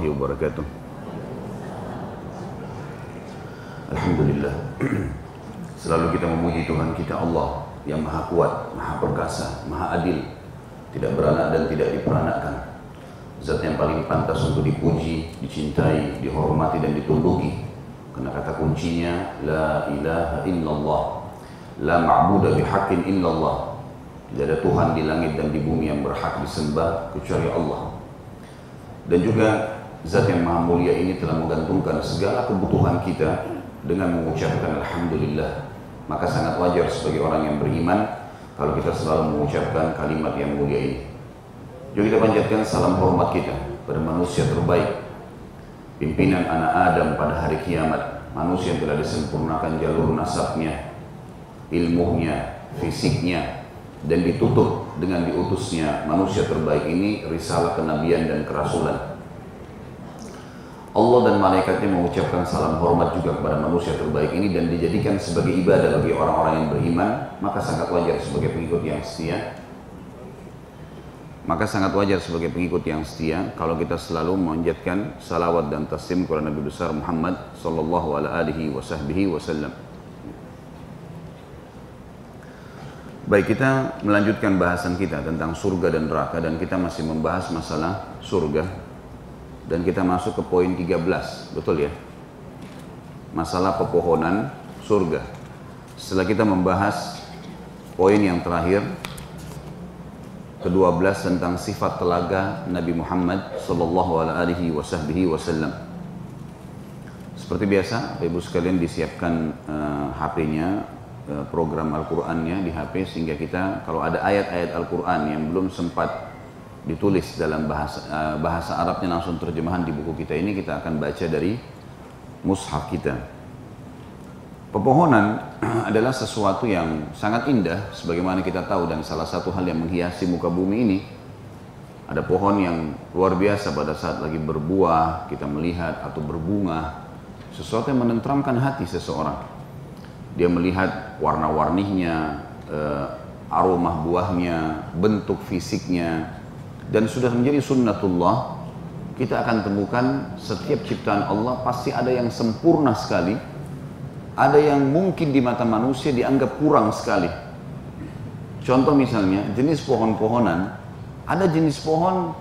warahmatullahi wabarakatuh. Alhamdulillah. Selalu kita memuji Tuhan kita Allah Yang maha kuat, maha perkasa, maha adil. Tidak beranak dan tidak diperanakkan. Zat yang paling pantas untuk dipuji, dicintai, dihormati dan ditunduki Karena kata kuncinya La ilaha illallah. La ma'budah bihaqqin illallah. Tidak ada Tuhan di langit dan di bumi yang berhak disembah kecuali Allah. Dan juga zat yang maha mulia ini telah menggantungkan segala kebutuhan kita dengan mengucapkan Alhamdulillah. Maka sangat wajar sebagai orang yang beriman kalau kita selalu mengucapkan kalimat yang mulia ini. Juga kita panjatkan salam hormat kita pada manusia terbaik. Pimpinan anak Adam pada hari kiamat. Manusia yang telah disempurnakan jalur nasabnya, ilmunya, fisiknya, dan ditutup dengan diutusnya manusia terbaik ini risalah kenabian dan kerasulan. Allah dan malaikatnya mengucapkan salam hormat juga kepada manusia terbaik ini dan dijadikan sebagai ibadah bagi orang-orang yang beriman, maka sangat wajar sebagai pengikut yang setia. Maka sangat wajar sebagai pengikut yang setia kalau kita selalu menjadikan salawat dan taslim kepada Nabi besar Muhammad sallallahu alaihi wasallam. Baik kita melanjutkan bahasan kita tentang surga dan neraka dan kita masih membahas masalah surga dan kita masuk ke poin 13, betul ya? Masalah pepohonan surga. Setelah kita membahas poin yang terakhir ke-12 tentang sifat telaga Nabi Muhammad sallallahu alaihi wasallam. Seperti biasa, Ibu sekalian disiapkan uh, HP-nya Eh, program Al-Qur'annya di HP sehingga kita kalau ada ayat-ayat Al-Qur'an yang belum sempat ditulis dalam bahasa eh, bahasa Arabnya langsung terjemahan di buku kita ini kita akan baca dari mushaf kita. Pepohonan adalah sesuatu yang sangat indah sebagaimana kita tahu dan salah satu hal yang menghiasi muka bumi ini ada pohon yang luar biasa pada saat lagi berbuah kita melihat atau berbunga sesuatu yang menenteramkan hati seseorang dia melihat warna-warninya, uh, aroma buahnya, bentuk fisiknya, dan sudah menjadi sunnatullah, kita akan temukan setiap ciptaan Allah pasti ada yang sempurna sekali, ada yang mungkin di mata manusia dianggap kurang sekali. Contoh misalnya jenis pohon-pohonan, ada jenis pohon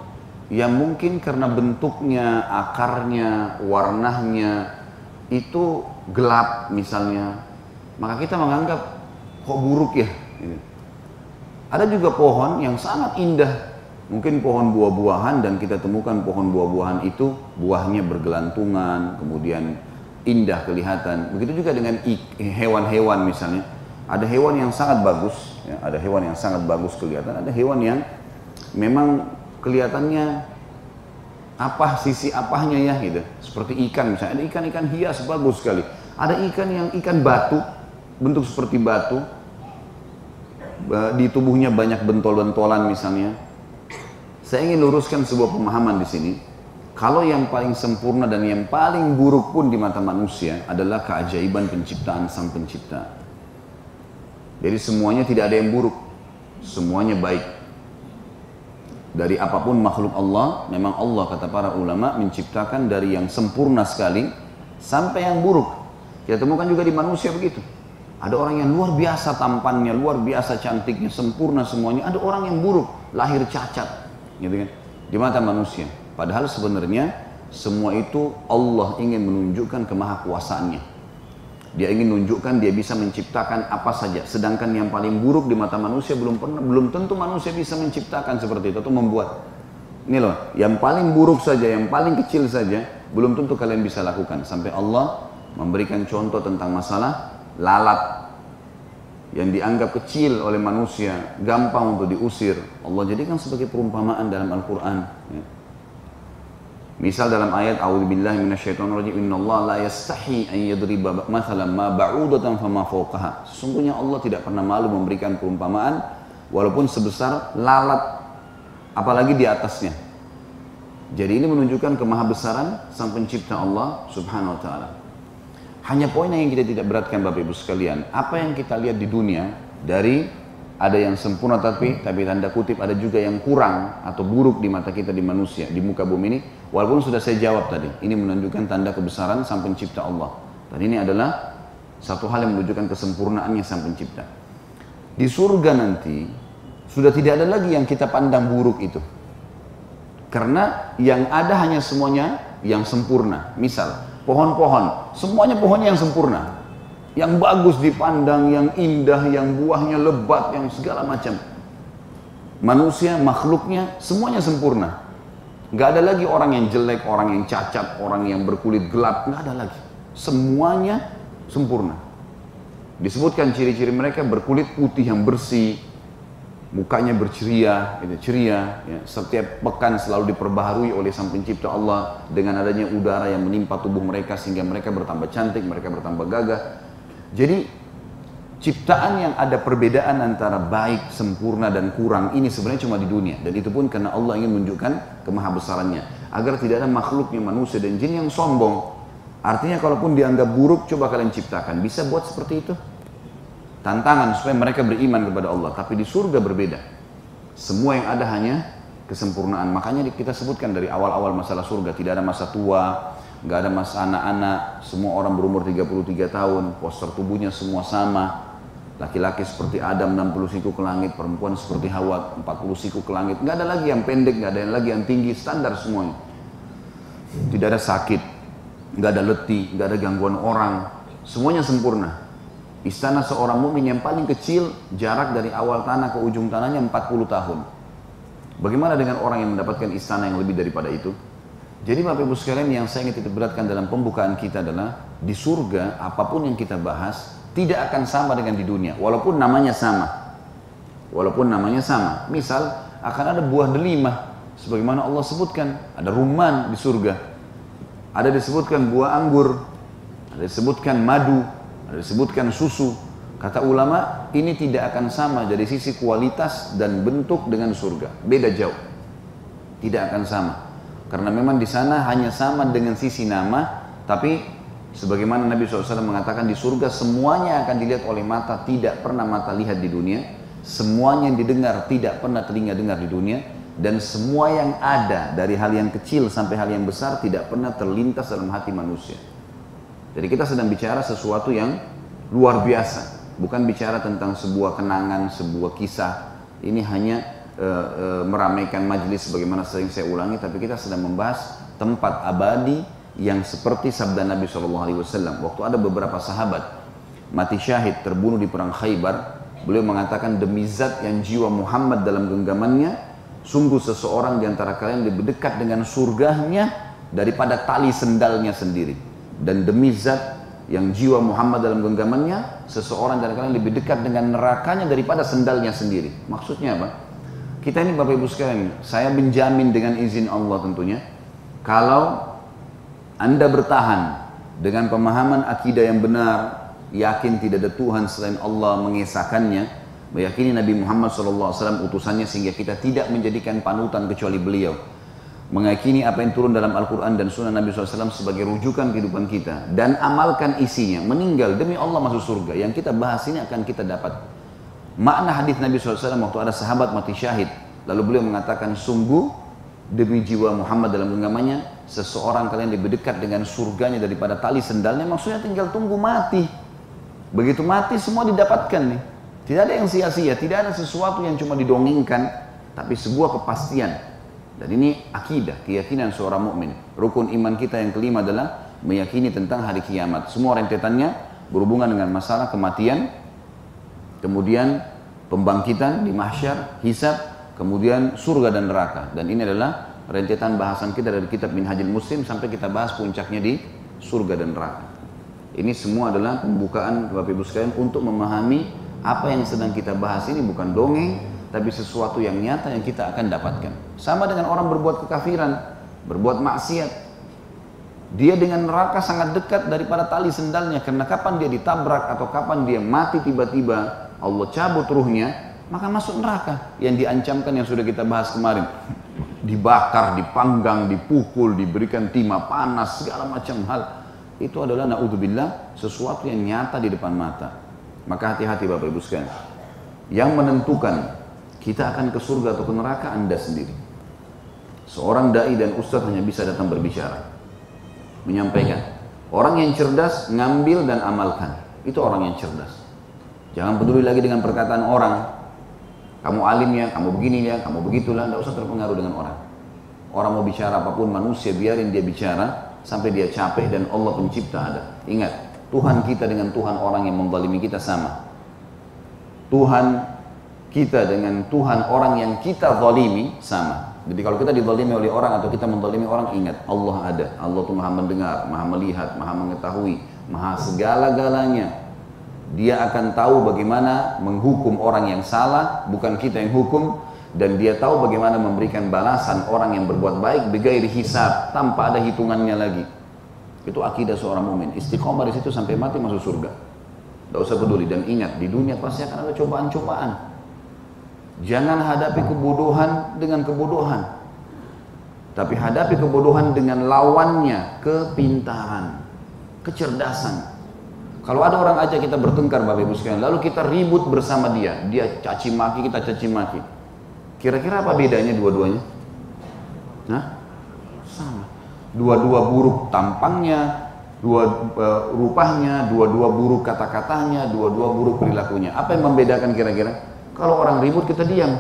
yang mungkin karena bentuknya, akarnya, warnanya itu gelap misalnya, maka kita menganggap kok buruk ya. Ada juga pohon yang sangat indah, mungkin pohon buah-buahan dan kita temukan pohon buah-buahan itu buahnya bergelantungan, kemudian indah kelihatan. Begitu juga dengan hewan-hewan misalnya. Ada hewan yang sangat bagus, ya, ada hewan yang sangat bagus kelihatan, ada hewan yang memang kelihatannya apa sisi apahnya ya gitu. Seperti ikan misalnya, ada ikan-ikan hias bagus sekali. Ada ikan yang ikan batu, bentuk seperti batu, di tubuhnya banyak bentol-bentolan misalnya. Saya ingin luruskan sebuah pemahaman di sini. Kalau yang paling sempurna dan yang paling buruk pun di mata manusia adalah keajaiban penciptaan sang pencipta. Jadi semuanya tidak ada yang buruk, semuanya baik. Dari apa pun makhluk Allah, memang Allah kata para ulama menciptakan dari yang sempurna sekali sampai yang buruk. Kita temukan juga di manusia begitu. Ada orang yang luar biasa tampannya, luar biasa cantiknya, sempurna semuanya. Ada orang yang buruk, lahir cacat, gitu kan? Di mata manusia. Padahal sebenarnya semua itu Allah ingin menunjukkan kemahakuasaannya. Dia ingin menunjukkan dia bisa menciptakan apa saja. Sedangkan yang paling buruk di mata manusia belum pernah, belum tentu manusia bisa menciptakan seperti itu atau membuat. Ini loh, yang paling buruk saja, yang paling kecil saja, belum tentu kalian bisa lakukan. Sampai Allah memberikan contoh tentang masalah lalat yang dianggap kecil oleh manusia, gampang untuk diusir. Allah jadikan sebagai perumpamaan dalam Al-Quran. Ya. Misal dalam ayat A'udzubillahi minasyaitonirrajim innallaha la yastahi an yadriba mathalan ma ba'udatan fama fawqaha. Sesungguhnya Allah tidak pernah malu memberikan perumpamaan walaupun sebesar lalat apalagi di atasnya. Jadi ini menunjukkan kemahabesaran sang pencipta Allah Subhanahu wa taala. Hanya poin yang kita tidak beratkan Bapak Ibu sekalian, apa yang kita lihat di dunia dari ada yang sempurna tapi tapi tanda kutip ada juga yang kurang atau buruk di mata kita di manusia di muka bumi ini Walaupun sudah saya jawab tadi, ini menunjukkan tanda kebesaran sang pencipta Allah. Dan ini adalah satu hal yang menunjukkan kesempurnaannya sang pencipta. Di surga nanti, sudah tidak ada lagi yang kita pandang buruk itu. Karena yang ada hanya semuanya yang sempurna. Misal, pohon-pohon, semuanya pohonnya yang sempurna. Yang bagus dipandang, yang indah, yang buahnya lebat, yang segala macam. Manusia, makhluknya, semuanya sempurna. Gak ada lagi orang yang jelek, orang yang cacat, orang yang berkulit gelap, gak ada lagi. Semuanya sempurna. Disebutkan ciri-ciri mereka berkulit putih yang bersih, mukanya berceria, gitu, ceria. Ya. Setiap pekan selalu diperbaharui oleh Sang Pencipta Allah dengan adanya udara yang menimpa tubuh mereka sehingga mereka bertambah cantik, mereka bertambah gagah. Jadi ciptaan yang ada perbedaan antara baik, sempurna dan kurang ini sebenarnya cuma di dunia dan itu pun karena Allah ingin menunjukkan kemahabesarannya agar tidak ada makhluknya manusia dan jin yang sombong. Artinya kalaupun dianggap buruk coba kalian ciptakan bisa buat seperti itu. Tantangan supaya mereka beriman kepada Allah tapi di surga berbeda. Semua yang ada hanya kesempurnaan. Makanya kita sebutkan dari awal-awal masalah surga tidak ada masa tua, nggak ada masa anak-anak, semua orang berumur 33 tahun, poster tubuhnya semua sama, Laki-laki seperti Adam 60 siku ke langit, perempuan seperti Hawa 40 siku ke langit. Nggak ada lagi yang pendek, nggak ada yang lagi yang tinggi, standar semuanya. Tidak ada sakit, nggak ada letih, nggak ada gangguan orang. Semuanya sempurna. Istana seorang mukmin yang paling kecil, jarak dari awal tanah ke ujung tanahnya 40 tahun. Bagaimana dengan orang yang mendapatkan istana yang lebih daripada itu? Jadi Bapak Ibu sekalian yang saya ingin titik beratkan dalam pembukaan kita adalah di surga apa pun yang kita bahas tidak akan sama dengan di dunia walaupun namanya sama. Walaupun namanya sama. Misal akan ada buah delima sebagaimana Allah sebutkan. Ada rumman di surga. Ada disebutkan buah anggur. Ada disebutkan madu disebutkan susu kata ulama ini tidak akan sama dari sisi kualitas dan bentuk dengan surga beda jauh tidak akan sama karena memang di sana hanya sama dengan sisi nama tapi Sebagaimana Nabi SAW mengatakan di surga semuanya akan dilihat oleh mata, tidak pernah mata lihat di dunia. Semuanya yang didengar tidak pernah telinga dengar di dunia. Dan semua yang ada dari hal yang kecil sampai hal yang besar tidak pernah terlintas dalam hati manusia. Jadi kita sedang bicara sesuatu yang luar biasa. Bukan bicara tentang sebuah kenangan, sebuah kisah. Ini hanya e, e, meramaikan majelis sebagaimana sering saya ulangi. Tapi kita sedang membahas tempat abadi yang seperti sabda Nabi SAW. Waktu ada beberapa sahabat mati syahid terbunuh di perang Khaybar, beliau mengatakan demi zat yang jiwa Muhammad dalam genggamannya, sungguh seseorang di antara kalian lebih dekat dengan surganya daripada tali sendalnya sendiri. Dan demi zat yang jiwa Muhammad dalam genggamannya, seseorang kalian lebih dekat dengan nerakanya daripada sendalnya sendiri. Maksudnya apa? Kita ini Bapak Ibu sekalian, saya menjamin dengan izin Allah tentunya, kalau anda bertahan dengan pemahaman akidah yang benar, yakin tidak ada Tuhan selain Allah mengesahkannya, meyakini Nabi Muhammad SAW utusannya sehingga kita tidak menjadikan panutan kecuali beliau. Mengakini apa yang turun dalam Al-Quran dan Sunnah Nabi SAW sebagai rujukan kehidupan kita. Dan amalkan isinya. Meninggal demi Allah masuk surga. Yang kita bahas ini akan kita dapat. Makna hadis Nabi SAW waktu ada sahabat mati syahid. Lalu beliau mengatakan, sungguh demi jiwa Muhammad dalam genggamannya seseorang kalian lebih dekat dengan surganya daripada tali sendalnya maksudnya tinggal tunggu mati begitu mati semua didapatkan nih tidak ada yang sia-sia tidak ada sesuatu yang cuma didongengkan tapi sebuah kepastian dan ini akidah keyakinan seorang mukmin rukun iman kita yang kelima adalah meyakini tentang hari kiamat semua rentetannya berhubungan dengan masalah kematian kemudian pembangkitan di mahsyar hisab kemudian surga dan neraka. Dan ini adalah rentetan bahasan kita dari kitab Minhajul Muslim sampai kita bahas puncaknya di surga dan neraka. Ini semua adalah pembukaan Bapak Ibu sekalian untuk memahami apa yang sedang kita bahas ini bukan dongeng, tapi sesuatu yang nyata yang kita akan dapatkan. Sama dengan orang berbuat kekafiran, berbuat maksiat. Dia dengan neraka sangat dekat daripada tali sendalnya. Karena kapan dia ditabrak atau kapan dia mati tiba-tiba Allah cabut ruhnya, maka masuk neraka. Yang diancamkan yang sudah kita bahas kemarin. Dibakar, dipanggang, dipukul, diberikan timah panas, segala macam hal. Itu adalah naudzubillah sesuatu yang nyata di depan mata. Maka hati-hati Bapak Ibu sekalian. Yang menentukan kita akan ke surga atau ke neraka Anda sendiri Seorang dai dan ustadz hanya bisa datang berbicara, menyampaikan. Orang yang cerdas ngambil dan amalkan. Itu orang yang cerdas. Jangan peduli lagi dengan perkataan orang. Kamu alim ya, kamu begini ya, kamu begitulah, tidak usah terpengaruh dengan orang. Orang mau bicara apa pun manusia, biarin dia bicara sampai dia capek dan Allah pencipta ada. Ingat, Tuhan kita dengan Tuhan orang yang membalimi kita sama. Tuhan kita dengan Tuhan orang yang kita zalimi sama. Jadi kalau kita dizalimi oleh orang atau kita menzalimi orang, ingat Allah ada. Allah itu maha mendengar, maha melihat, maha mengetahui, maha segala-galanya. Dia akan tahu bagaimana menghukum orang yang salah, bukan kita yang hukum, dan dia tahu bagaimana memberikan balasan orang yang berbuat baik begairi hisab tanpa ada hitungannya lagi. Itu akidah seorang mumin. Istiqomah di situ sampai mati masuk surga. Tidak usah peduli dan ingat di dunia pasti akan ada cobaan-cobaan. Jangan hadapi kebodohan dengan kebodohan. Tapi hadapi kebodohan dengan lawannya, kepintaran, kecerdasan. Kalau ada orang aja kita bertengkar Bapak Ibu sekalian, lalu kita ribut bersama dia, dia caci maki, kita caci maki. Kira-kira apa bedanya dua-duanya? Nah, sama. Dua-dua buruk tampangnya, dua uh, rupanya, dua-dua buruk kata-katanya, dua-dua buruk perilakunya. Apa yang membedakan kira-kira? Kalau orang ribut kita diam.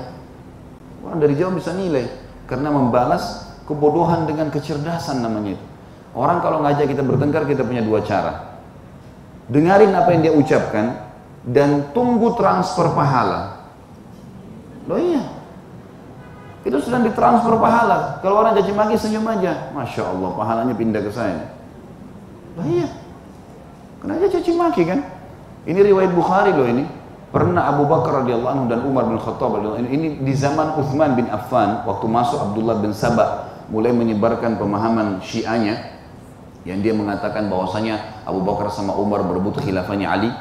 Orang dari jauh bisa nilai karena membalas kebodohan dengan kecerdasan namanya itu. Orang kalau ngajak kita bertengkar kita punya dua cara dengarin apa yang dia ucapkan dan tunggu transfer pahala. Loh iya, itu sedang ditransfer pahala. Kalau orang caci maki senyum aja, masya Allah pahalanya pindah ke saya. Loh iya, kenapa caci maki kan? Ini riwayat Bukhari loh ini. Pernah Abu Bakar radhiyallahu anhu dan Umar bin Khattab radhiyallahu anhu. Ini di zaman Uthman bin Affan waktu masuk Abdullah bin Sabah mulai menyebarkan pemahaman Syiahnya yang dia mengatakan bahwasanya Abu Bakar sama Umar berebut khilafahnya Ali.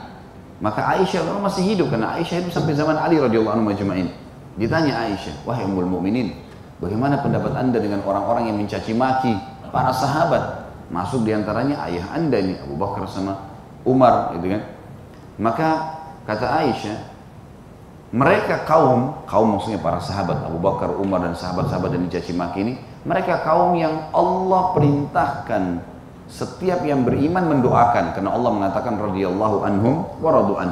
Maka Aisyah kalau masih hidup karena Aisyah itu sampai zaman Ali radhiyallahu anhu majma'in. Ditanya Aisyah wahai ummul mukminin bagaimana pendapat anda dengan orang-orang yang mencaci maki para sahabat? Masuk di antaranya ayah anda ini Abu Bakar sama Umar gitu kan. Maka kata Aisyah mereka kaum kaum maksudnya para sahabat Abu Bakar Umar dan sahabat-sahabat yang mencaci maki ini mereka kaum yang Allah perintahkan setiap yang beriman mendoakan karena Allah mengatakan radhiyallahu anhum wa radu'an.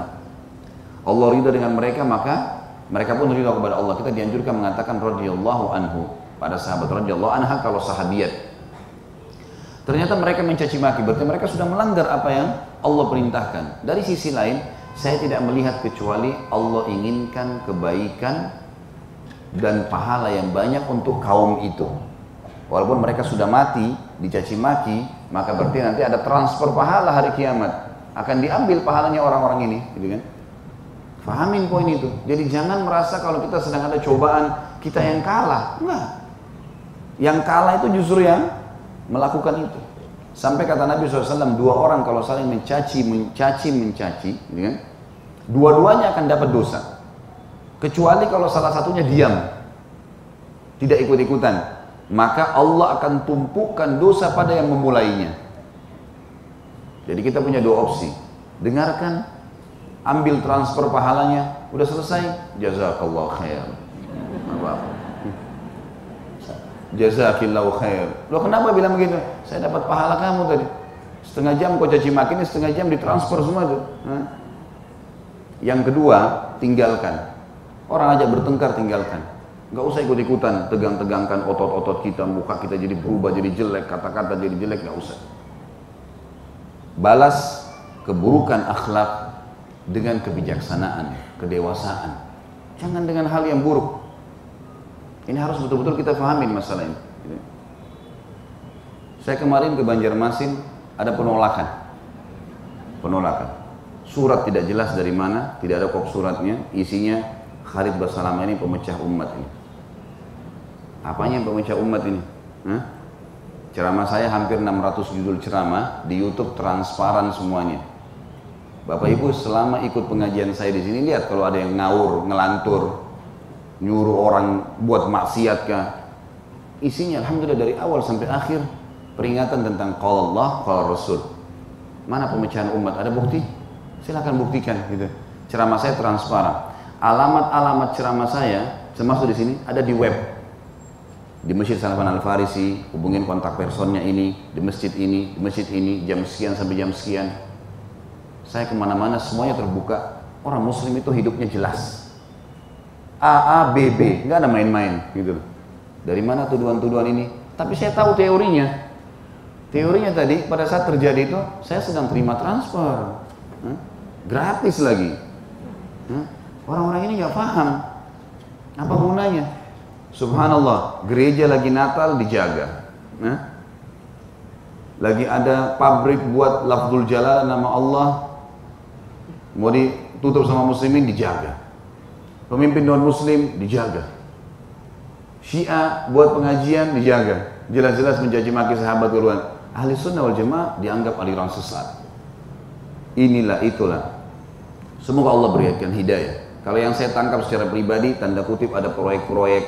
Allah ridha dengan mereka maka mereka pun ridha kepada Allah. Kita dianjurkan mengatakan radhiyallahu anhu pada sahabat radhiyallahu anha kalau sahabiat. Ternyata mereka mencaci maki, berarti mereka sudah melanggar apa yang Allah perintahkan. Dari sisi lain, saya tidak melihat kecuali Allah inginkan kebaikan dan pahala yang banyak untuk kaum itu. Walaupun mereka sudah mati, dicaci maki, maka berarti nanti ada transfer pahala hari kiamat. Akan diambil pahalanya orang-orang ini, gitu kan? Fahamin poin itu. Jadi jangan merasa kalau kita sedang ada cobaan, kita yang kalah. Enggak. Yang kalah itu justru yang melakukan itu. Sampai kata Nabi SAW, dua orang kalau saling mencaci, mencaci, mencaci, gitu kan? Dua-duanya akan dapat dosa. Kecuali kalau salah satunya diam. Tidak ikut-ikutan maka Allah akan tumpukan dosa pada yang memulainya. Jadi kita punya dua opsi. Dengarkan, ambil transfer pahalanya, udah selesai, jazakallah khair. Apa? Jazakillahu khair. Lo kenapa bilang begitu? Saya dapat pahala kamu tadi. Setengah jam kau caci maki ini setengah jam ditransfer semua itu. Yang kedua, tinggalkan. Orang aja bertengkar, tinggalkan. Gak usah ikut-ikutan, tegang-tegangkan otot-otot kita, muka kita jadi berubah, jadi jelek, kata-kata jadi jelek, gak usah. Balas keburukan akhlak dengan kebijaksanaan, kedewasaan. Jangan dengan hal yang buruk. Ini harus betul-betul kita pahami masalah ini. Saya kemarin ke Banjarmasin ada penolakan. Penolakan. Surat tidak jelas dari mana, tidak ada kop suratnya, isinya Khalid Basalamah ini pemecah umat ini. Apanya yang pemecah umat ini? Hah? Ceramah saya hampir 600 judul ceramah di YouTube transparan semuanya. Bapak Ibu selama ikut pengajian saya di sini lihat kalau ada yang ngawur, ngelantur, nyuruh orang buat maksiat kah? Isinya alhamdulillah dari awal sampai akhir peringatan tentang qala Allah, qala Rasul. Mana pemecahan umat? Ada bukti? Silahkan buktikan gitu. Ceramah saya transparan. Alamat-alamat ceramah saya termasuk di sini ada di web di Masjid Salman Al Farisi, hubungin kontak personnya ini, di masjid ini, di masjid ini, jam sekian sampai jam sekian. Saya ke mana-mana semuanya terbuka. Orang Muslim itu hidupnya jelas. A A B B, nggak ada main-main gitu. Dari mana tuduhan-tuduhan ini? Tapi saya tahu teorinya. Teorinya tadi pada saat terjadi itu saya sedang terima transfer, gratis lagi. Orang-orang ini nggak paham apa gunanya. Subhanallah, gereja lagi Natal dijaga. Nah, lagi ada pabrik buat lafzul jalal nama Allah mau ditutup sama muslimin dijaga. Pemimpin non muslim dijaga. Syiah buat pengajian dijaga. Jelas-jelas mencaci maki sahabat keluhan. Ahli sunnah wal jamaah dianggap aliran sesat. Inilah itulah. Semoga Allah berikan hidayah. Kalau yang saya tangkap secara pribadi, tanda kutip ada proyek-proyek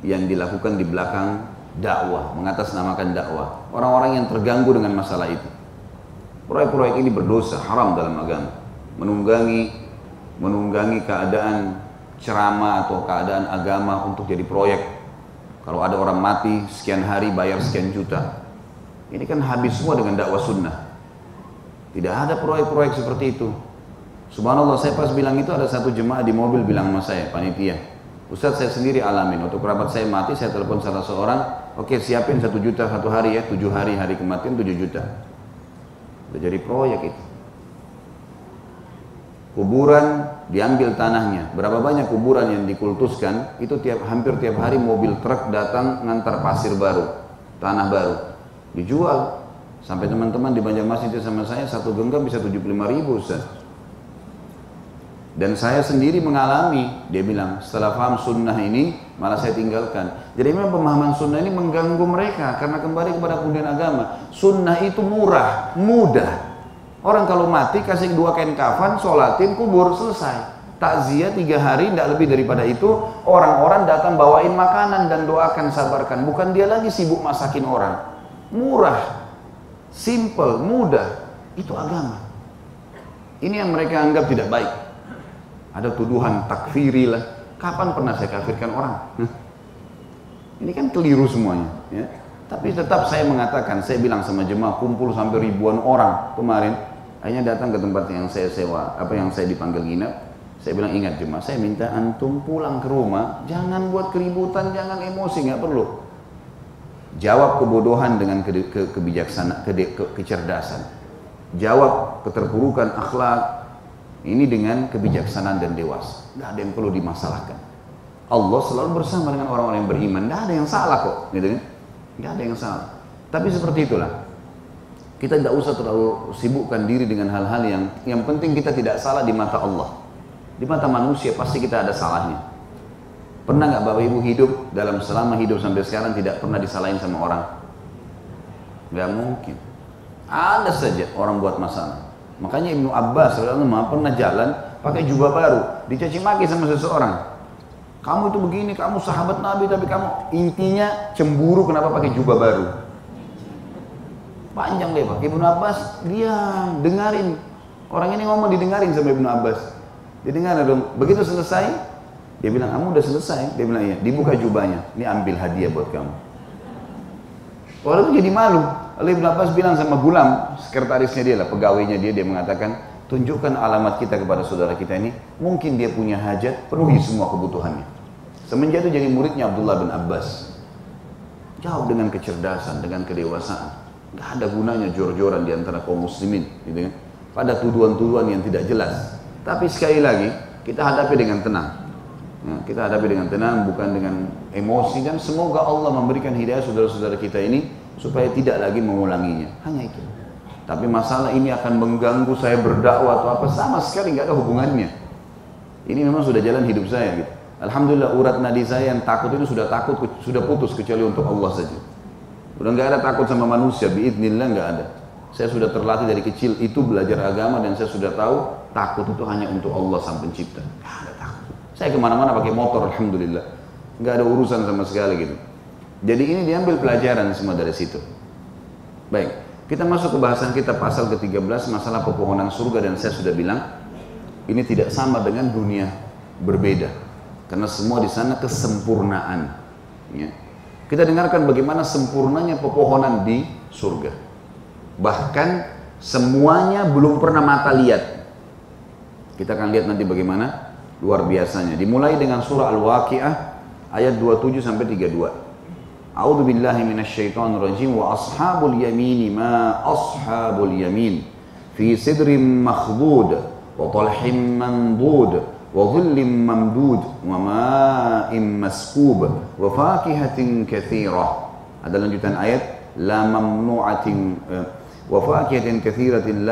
yang dilakukan di belakang dakwah, mengatasnamakan dakwah. Orang-orang yang terganggu dengan masalah itu. Proyek-proyek ini berdosa, haram dalam agama. Menunggangi menunggangi keadaan ceramah atau keadaan agama untuk jadi proyek. Kalau ada orang mati sekian hari bayar sekian juta. Ini kan habis semua dengan dakwah sunnah. Tidak ada proyek-proyek seperti itu. Subhanallah saya pas bilang itu ada satu jemaah di mobil bilang sama saya, panitia Ustaz saya sendiri alamin, waktu kerabat saya mati saya telepon salah seorang, oke okay, siapin satu juta satu hari ya, tujuh hari hari kematian tujuh juta. Udah jadi proyek itu. Kuburan diambil tanahnya, berapa banyak kuburan yang dikultuskan, itu tiap hampir tiap hari mobil truk datang ngantar pasir baru, tanah baru, dijual. Sampai teman-teman di Banjarmasin itu sama saya satu genggam bisa 75 ribu Ustaz. Dan saya sendiri mengalami, dia bilang, setelah paham sunnah ini, malah saya tinggalkan. Jadi memang pemahaman sunnah ini mengganggu mereka, karena kembali kepada kemudian agama. Sunnah itu murah, mudah. Orang kalau mati, kasih dua kain kafan, sholatin, kubur, selesai. Takziah tiga hari, tidak lebih daripada itu. Orang-orang datang bawain makanan dan doakan, sabarkan. Bukan dia lagi sibuk masakin orang. Murah, simple, mudah. Itu agama. Ini yang mereka anggap tidak baik ada tuduhan takfiri lah. Kapan pernah saya kafirkan orang? Ini kan keliru semuanya. Ya. Tapi tetap saya mengatakan, saya bilang sama jemaah kumpul sampai ribuan orang kemarin. Akhirnya datang ke tempat yang saya sewa, apa yang saya dipanggil nginep. Saya bilang ingat jemaah, saya minta antum pulang ke rumah, jangan buat keributan, jangan emosi, nggak perlu. Jawab kebodohan dengan ke, ke, kebijaksanaan, ke, ke, kecerdasan. Jawab keterpurukan akhlak, ini dengan kebijaksanaan dan dewasa. Tidak ada yang perlu dimasalahkan. Allah selalu bersama dengan orang-orang yang beriman. Tidak ada yang salah kok, gitu kan? Tidak ada yang salah. Tapi seperti itulah. Kita tidak usah terlalu sibukkan diri dengan hal-hal yang yang penting kita tidak salah di mata Allah. Di mata manusia pasti kita ada salahnya. Pernah nggak Bapak Ibu hidup dalam selama hidup sampai sekarang tidak pernah disalahin sama orang? Gak mungkin. Ada saja orang buat masalah. Makanya Ibnu Abbas radhiyallahu pernah jalan pakai jubah baru, dicaci maki sama seseorang. Kamu itu begini, kamu sahabat Nabi tapi kamu intinya cemburu kenapa pakai jubah baru. Panjang deh Pak. Ibnu Abbas diam, dengarin. Orang ini ngomong didengarin sama Ibnu Abbas. Didengar dong. Begitu selesai, dia bilang, kamu udah selesai? Dia bilang, iya. Dibuka jubahnya. Ini ambil hadiah buat kamu. Orang itu jadi malu. Lalu Ibn Abbas bilang sama Gulam, sekretarisnya dia lah, pegawainya dia, dia mengatakan, tunjukkan alamat kita kepada saudara kita ini, mungkin dia punya hajat, penuhi semua kebutuhannya. Semenjak itu jadi muridnya Abdullah bin Abbas. Jauh dengan kecerdasan, dengan kedewasaan. Gak ada gunanya jor-joran di antara kaum muslimin, gitu kan? Pada tuduhan-tuduhan yang tidak jelas. Tapi sekali lagi, kita hadapi dengan tenang. Nah, kita hadapi dengan tenang, bukan dengan emosi dan semoga Allah memberikan hidayah saudara-saudara kita ini supaya tidak lagi mengulanginya. Hanya itu. Tapi masalah ini akan mengganggu saya berdakwah atau apa sama sekali nggak ada hubungannya. Ini memang sudah jalan hidup saya gitu. Alhamdulillah urat nadi saya yang takut itu sudah takut sudah putus kecuali untuk Allah saja. Udah nggak ada takut sama manusia, biidnillah nggak ada. Saya sudah terlatih dari kecil itu belajar agama dan saya sudah tahu takut itu hanya untuk Allah sang pencipta. Gak ada takut. Saya ke mana-mana pakai motor, alhamdulillah. Nggak ada urusan sama sekali gitu. Jadi ini diambil pelajaran semua dari situ. Baik, kita masuk ke bahasan kita pasal ke-13 masalah pepohonan surga dan saya sudah bilang ini tidak sama dengan dunia berbeda karena semua di sana kesempurnaan ya. Kita dengarkan bagaimana sempurnanya pepohonan di surga. Bahkan semuanya belum pernah mata lihat. Kita akan lihat nanti bagaimana luar biasanya. Dimulai dengan surah Al-Waqiah ayat 27 sampai 32. A'udzu billahi minasyaitonir rajim wa ashabul yamin ma ashabul yamin fi sidrin makhdud wa talhim mandud wa dhullim mamdud wa ma'im maskub wa fakihatin kathirah ada lanjutan ayat la mamnu'atin eh, wa fakihatin kathiratin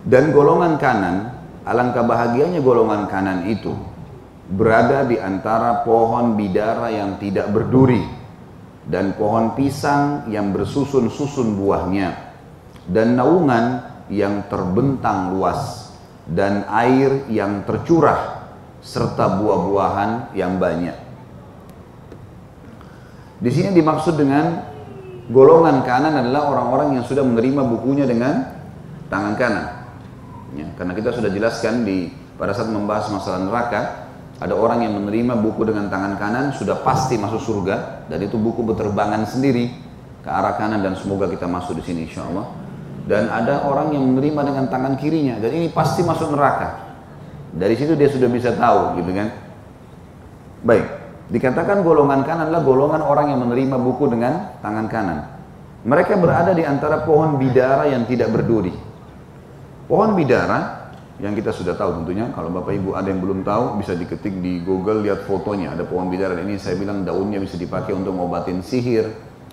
dan golongan kanan alangkah bahagianya golongan kanan itu berada di antara pohon bidara yang tidak berduri dan pohon pisang yang bersusun-susun buahnya dan naungan yang terbentang luas dan air yang tercurah serta buah-buahan yang banyak. Di sini dimaksud dengan golongan kanan adalah orang-orang yang sudah menerima bukunya dengan tangan kanan. Ya, karena kita sudah jelaskan di pada saat membahas masalah neraka, ada orang yang menerima buku dengan tangan kanan sudah pasti masuk surga dan itu buku berterbangan sendiri ke arah kanan dan semoga kita masuk di sini insya dan ada orang yang menerima dengan tangan kirinya dan ini pasti masuk neraka. Dari situ dia sudah bisa tahu gitu kan. Baik, dikatakan golongan kanan adalah golongan orang yang menerima buku dengan tangan kanan. Mereka berada di antara pohon bidara yang tidak berduri. Pohon bidara yang kita sudah tahu tentunya kalau Bapak Ibu ada yang belum tahu bisa diketik di Google lihat fotonya ada pohon bidara ini saya bilang daunnya bisa dipakai untuk ngobatin sihir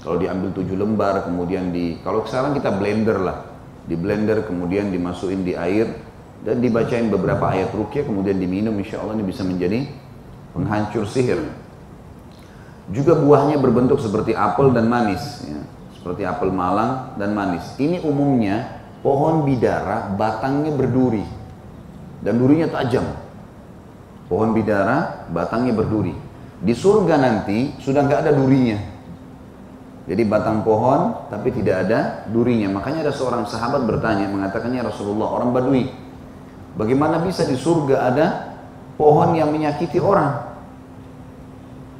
kalau diambil tujuh lembar, kemudian di, kalau sekarang kita blender lah, di blender kemudian dimasukin di air dan dibacain beberapa ayat rukyah kemudian diminum insya Allah ini bisa menjadi penghancur sihir. Juga buahnya berbentuk seperti apel dan manis, ya. seperti apel malang dan manis. Ini umumnya pohon bidara batangnya berduri dan durinya tajam. Pohon bidara batangnya berduri. Di surga nanti sudah nggak ada durinya, jadi batang pohon tapi tidak ada durinya. Makanya ada seorang sahabat bertanya mengatakannya Rasulullah orang Badui. Bagaimana bisa di surga ada pohon yang menyakiti orang?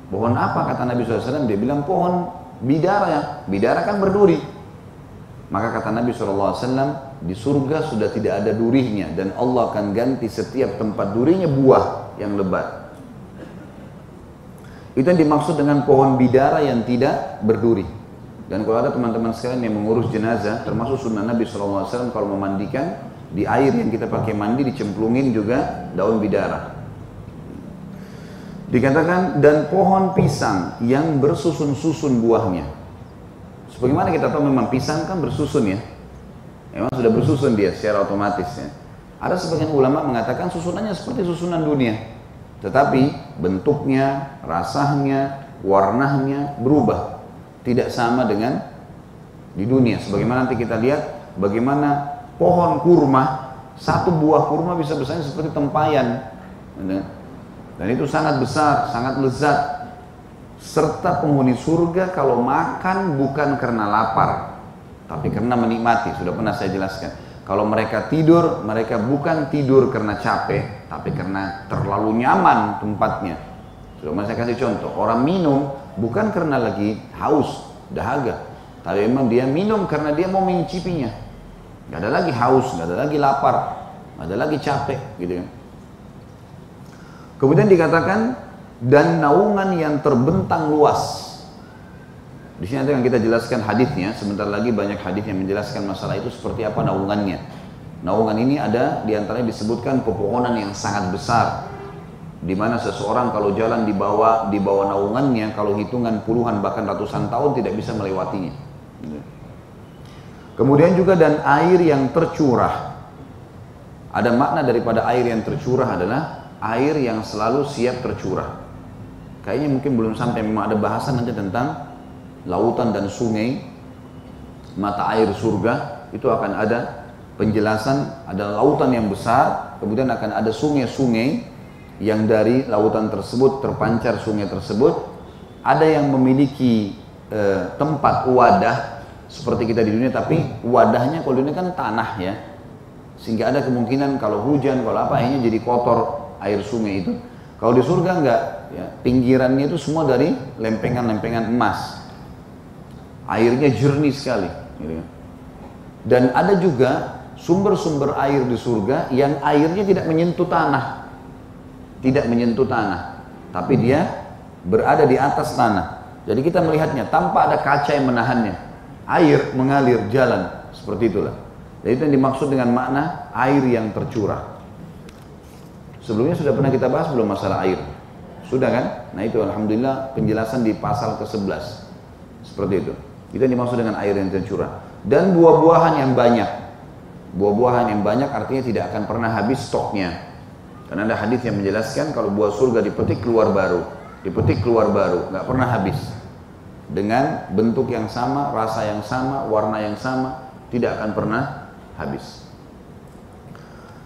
Pohon apa kata Nabi SAW? Dia bilang pohon bidara. Bidara kan berduri. Maka kata Nabi SAW, di surga sudah tidak ada durinya dan Allah akan ganti setiap tempat durinya buah yang lebat. Itu yang dimaksud dengan pohon bidara yang tidak berduri. Dan kalau ada teman-teman sekalian yang mengurus jenazah, termasuk sunnah Nabi SAW kalau memandikan, di air yang kita pakai mandi dicemplungin juga daun bidara. Dikatakan dan pohon pisang yang bersusun-susun buahnya. Sebagaimana kita tahu memang pisang kan bersusun ya. Memang sudah bersusun dia secara otomatis ya. Ada sebagian ulama mengatakan susunannya seperti susunan dunia. Tetapi bentuknya, rasanya, warnanya berubah tidak sama dengan di dunia. Sebagaimana nanti kita lihat bagaimana pohon kurma, satu buah kurma bisa besarnya seperti tempayan. Dan itu sangat besar, sangat lezat. Serta penghuni surga kalau makan bukan karena lapar, tapi karena menikmati. Sudah pernah saya jelaskan. Kalau mereka tidur, mereka bukan tidur karena capek, tapi karena terlalu nyaman tempatnya. Sudah saya kasih contoh, orang minum bukan karena lagi haus, dahaga. Tapi memang dia minum karena dia mau mencicipinya. Gak ada lagi haus, gak ada lagi lapar, gak ada lagi capek gitu kan. Kemudian dikatakan dan naungan yang terbentang luas. Di sini nanti akan kita jelaskan hadisnya. Sebentar lagi banyak hadis yang menjelaskan masalah itu seperti apa naungannya. Naungan ini ada di antaranya disebutkan pepohonan yang sangat besar di mana seseorang kalau jalan di bawah di bawah naungannya kalau hitungan puluhan bahkan ratusan tahun tidak bisa melewatinya. Kemudian juga dan air yang tercurah. Ada makna daripada air yang tercurah adalah air yang selalu siap tercurah. Kayaknya mungkin belum sampai memang ada bahasan nanti tentang lautan dan sungai mata air surga itu akan ada penjelasan ada lautan yang besar kemudian akan ada sungai-sungai yang dari lautan tersebut terpancar sungai tersebut ada yang memiliki e, tempat wadah seperti kita di dunia tapi wadahnya kalau dunia kan tanah ya sehingga ada kemungkinan kalau hujan kalau apa akhirnya jadi kotor air sungai itu Kalau di surga enggak, ya, pinggirannya itu semua dari lempengan-lempengan emas. Airnya jernih sekali. Gitu. Kan. Dan ada juga sumber-sumber air di surga yang airnya tidak menyentuh tanah. Tidak menyentuh tanah. Tapi dia berada di atas tanah. Jadi kita melihatnya tanpa ada kaca yang menahannya. Air mengalir jalan. Seperti itulah. Jadi itu yang dimaksud dengan makna air yang tercurah. Sebelumnya sudah pernah kita bahas belum masalah air? Sudah kan? Nah itu Alhamdulillah penjelasan di pasal ke-11. Seperti itu. Itu yang dimaksud dengan air yang tercurah. Dan buah-buahan yang banyak. Buah-buahan yang banyak artinya tidak akan pernah habis stoknya. Karena ada hadis yang menjelaskan kalau buah surga dipetik keluar baru. Dipetik keluar baru, nggak pernah habis. Dengan bentuk yang sama, rasa yang sama, warna yang sama, tidak akan pernah habis.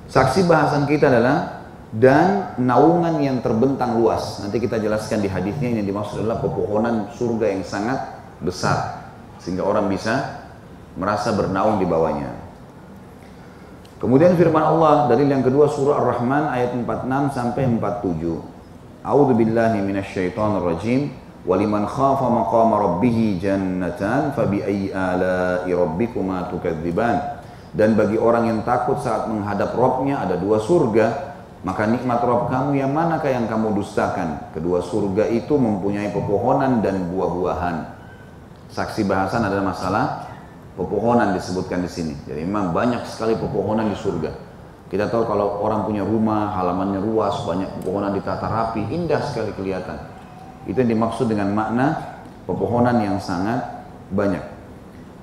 Saksi bahasan kita adalah dan naungan yang terbentang luas. Nanti kita jelaskan di hadisnya yang dimaksud adalah pepohonan surga yang sangat besar sehingga orang bisa merasa bernaung di bawahnya. Kemudian firman Allah dari yang kedua surah Ar-Rahman ayat 46 sampai 47. A'udzu billahi minasyaitonir rajim. Waliman khafa maqama rabbih jannatan fabi ayyi ala'i rabbikuma tukadziban. Dan bagi orang yang takut saat menghadap Robnya ada dua surga maka nikmat Rob kamu yang manakah yang kamu dustakan? Kedua surga itu mempunyai pepohonan dan buah-buahan. Saksi bahasan adalah masalah pepohonan disebutkan di sini. Jadi memang banyak sekali pepohonan di surga. Kita tahu kalau orang punya rumah, halamannya luas, banyak pepohonan ditata rapi, indah sekali kelihatan. Itu yang dimaksud dengan makna pepohonan yang sangat banyak.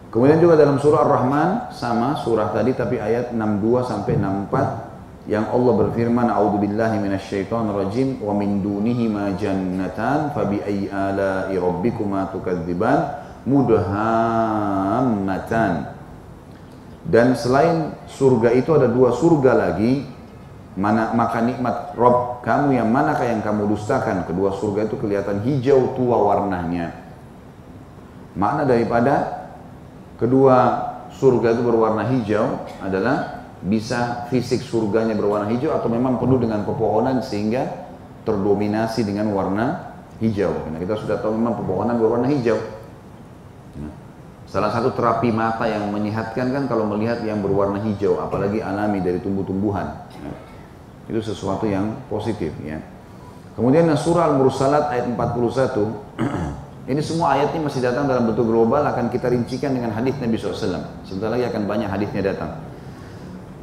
Kemudian juga dalam surah Ar-Rahman sama surah tadi tapi ayat 62 sampai 64 yang Allah berfirman a'udzubillahi rajim wa min dunihima jannatan fabi ayyi ala'i rabbikuma tukadziban mudhammatan dan selain surga itu ada dua surga lagi mana maka nikmat Rob kamu yang manakah yang kamu dustakan kedua surga itu kelihatan hijau tua warnanya makna daripada kedua surga itu berwarna hijau adalah bisa fisik surganya berwarna hijau atau memang penuh dengan pepohonan sehingga terdominasi dengan warna hijau. Karena kita sudah tahu memang pepohonan berwarna hijau. Salah satu terapi mata yang menyehatkan kan kalau melihat yang berwarna hijau, apalagi alami dari tumbuh-tumbuhan. Nah, itu sesuatu yang positif ya. Kemudian surah Al-Mursalat ayat 41 Ini semua ayatnya masih datang dalam bentuk global akan kita rincikan dengan hadis Nabi SAW. Sebentar lagi akan banyak hadisnya datang.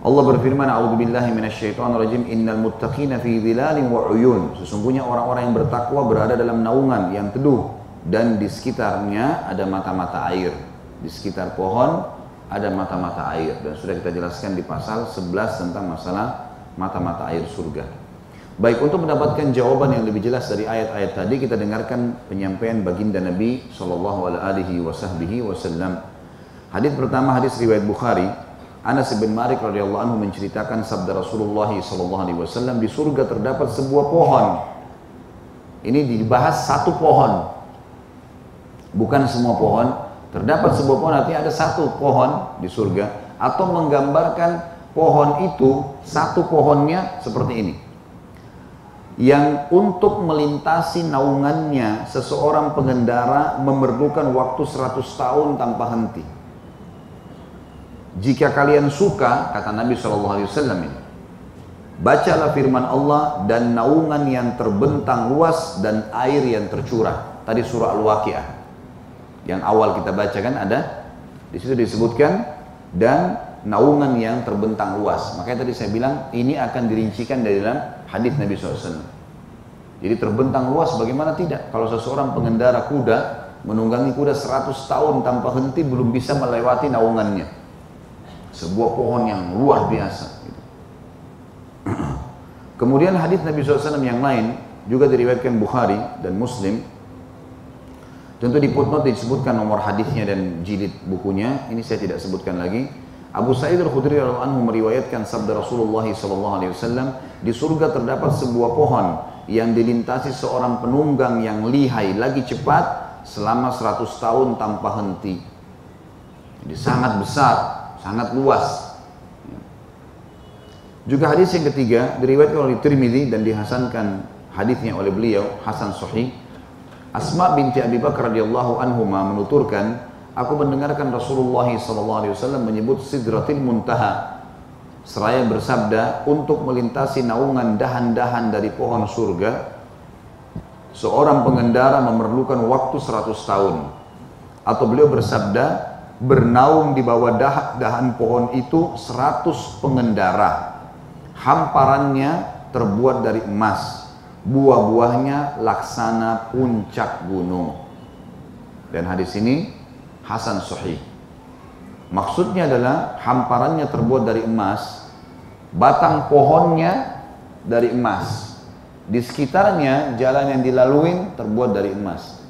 Allah berfirman, "A'udzubillahi minasyaitonirrajim. Innal muttaqina fi dhilalin wa 'uyun." Sesungguhnya orang-orang yang bertakwa berada dalam naungan yang teduh dan di sekitarnya ada mata-mata air. Di sekitar pohon ada mata-mata air dan sudah kita jelaskan di pasal 11 tentang masalah mata-mata air surga. Baik, untuk mendapatkan jawaban yang lebih jelas dari ayat-ayat tadi kita dengarkan penyampaian baginda Nabi sallallahu alaihi. Hadis pertama hadis riwayat Bukhari Anas bin Malik radhiyallahu anhu menceritakan sabda Rasulullah sallallahu alaihi wasallam di surga terdapat sebuah pohon. Ini dibahas satu pohon. Bukan semua pohon. Terdapat sebuah pohon artinya ada satu pohon di surga atau menggambarkan pohon itu satu pohonnya seperti ini. Yang untuk melintasi naungannya seseorang pengendara memerlukan waktu 100 tahun tanpa henti. Jika kalian suka, kata Nabi SAW ini, bacalah firman Allah dan naungan yang terbentang luas dan air yang tercurah. Tadi surah Al-Waqiah. Yang awal kita baca kan ada, di situ disebutkan dan naungan yang terbentang luas. Makanya tadi saya bilang ini akan dirincikan dari dalam hadis Nabi SAW. Jadi terbentang luas bagaimana tidak? Kalau seseorang pengendara kuda menunggangi kuda 100 tahun tanpa henti belum bisa melewati naungannya sebuah pohon yang luar biasa. Kemudian hadis Nabi SAW yang lain juga diriwayatkan Bukhari dan Muslim. Tentu di footnote disebutkan nomor hadisnya dan jilid bukunya. Ini saya tidak sebutkan lagi. Abu Sa'id al-Khudri anhu meriwayatkan sabda Rasulullah SAW di surga terdapat sebuah pohon yang dilintasi seorang penunggang yang lihai lagi cepat selama 100 tahun tanpa henti. Jadi sangat besar sangat luas. Juga hadis yang ketiga diriwayatkan oleh Tirmidzi dan dihasankan hadisnya oleh beliau Hasan Sahih Asma binti Abi Bakar radhiyallahu anhuma menuturkan aku mendengarkan Rasulullah SAW menyebut Sidratil Muntaha seraya bersabda untuk melintasi naungan dahan-dahan dari pohon surga seorang pengendara memerlukan waktu 100 tahun atau beliau bersabda bernaung di bawah dah, dahan pohon itu seratus pengendara. Hamparannya terbuat dari emas. Buah-buahnya laksana puncak gunung. Dan hadis ini Hasan Sahih. Maksudnya adalah hamparannya terbuat dari emas, batang pohonnya dari emas. Di sekitarnya jalan yang dilalui terbuat dari emas.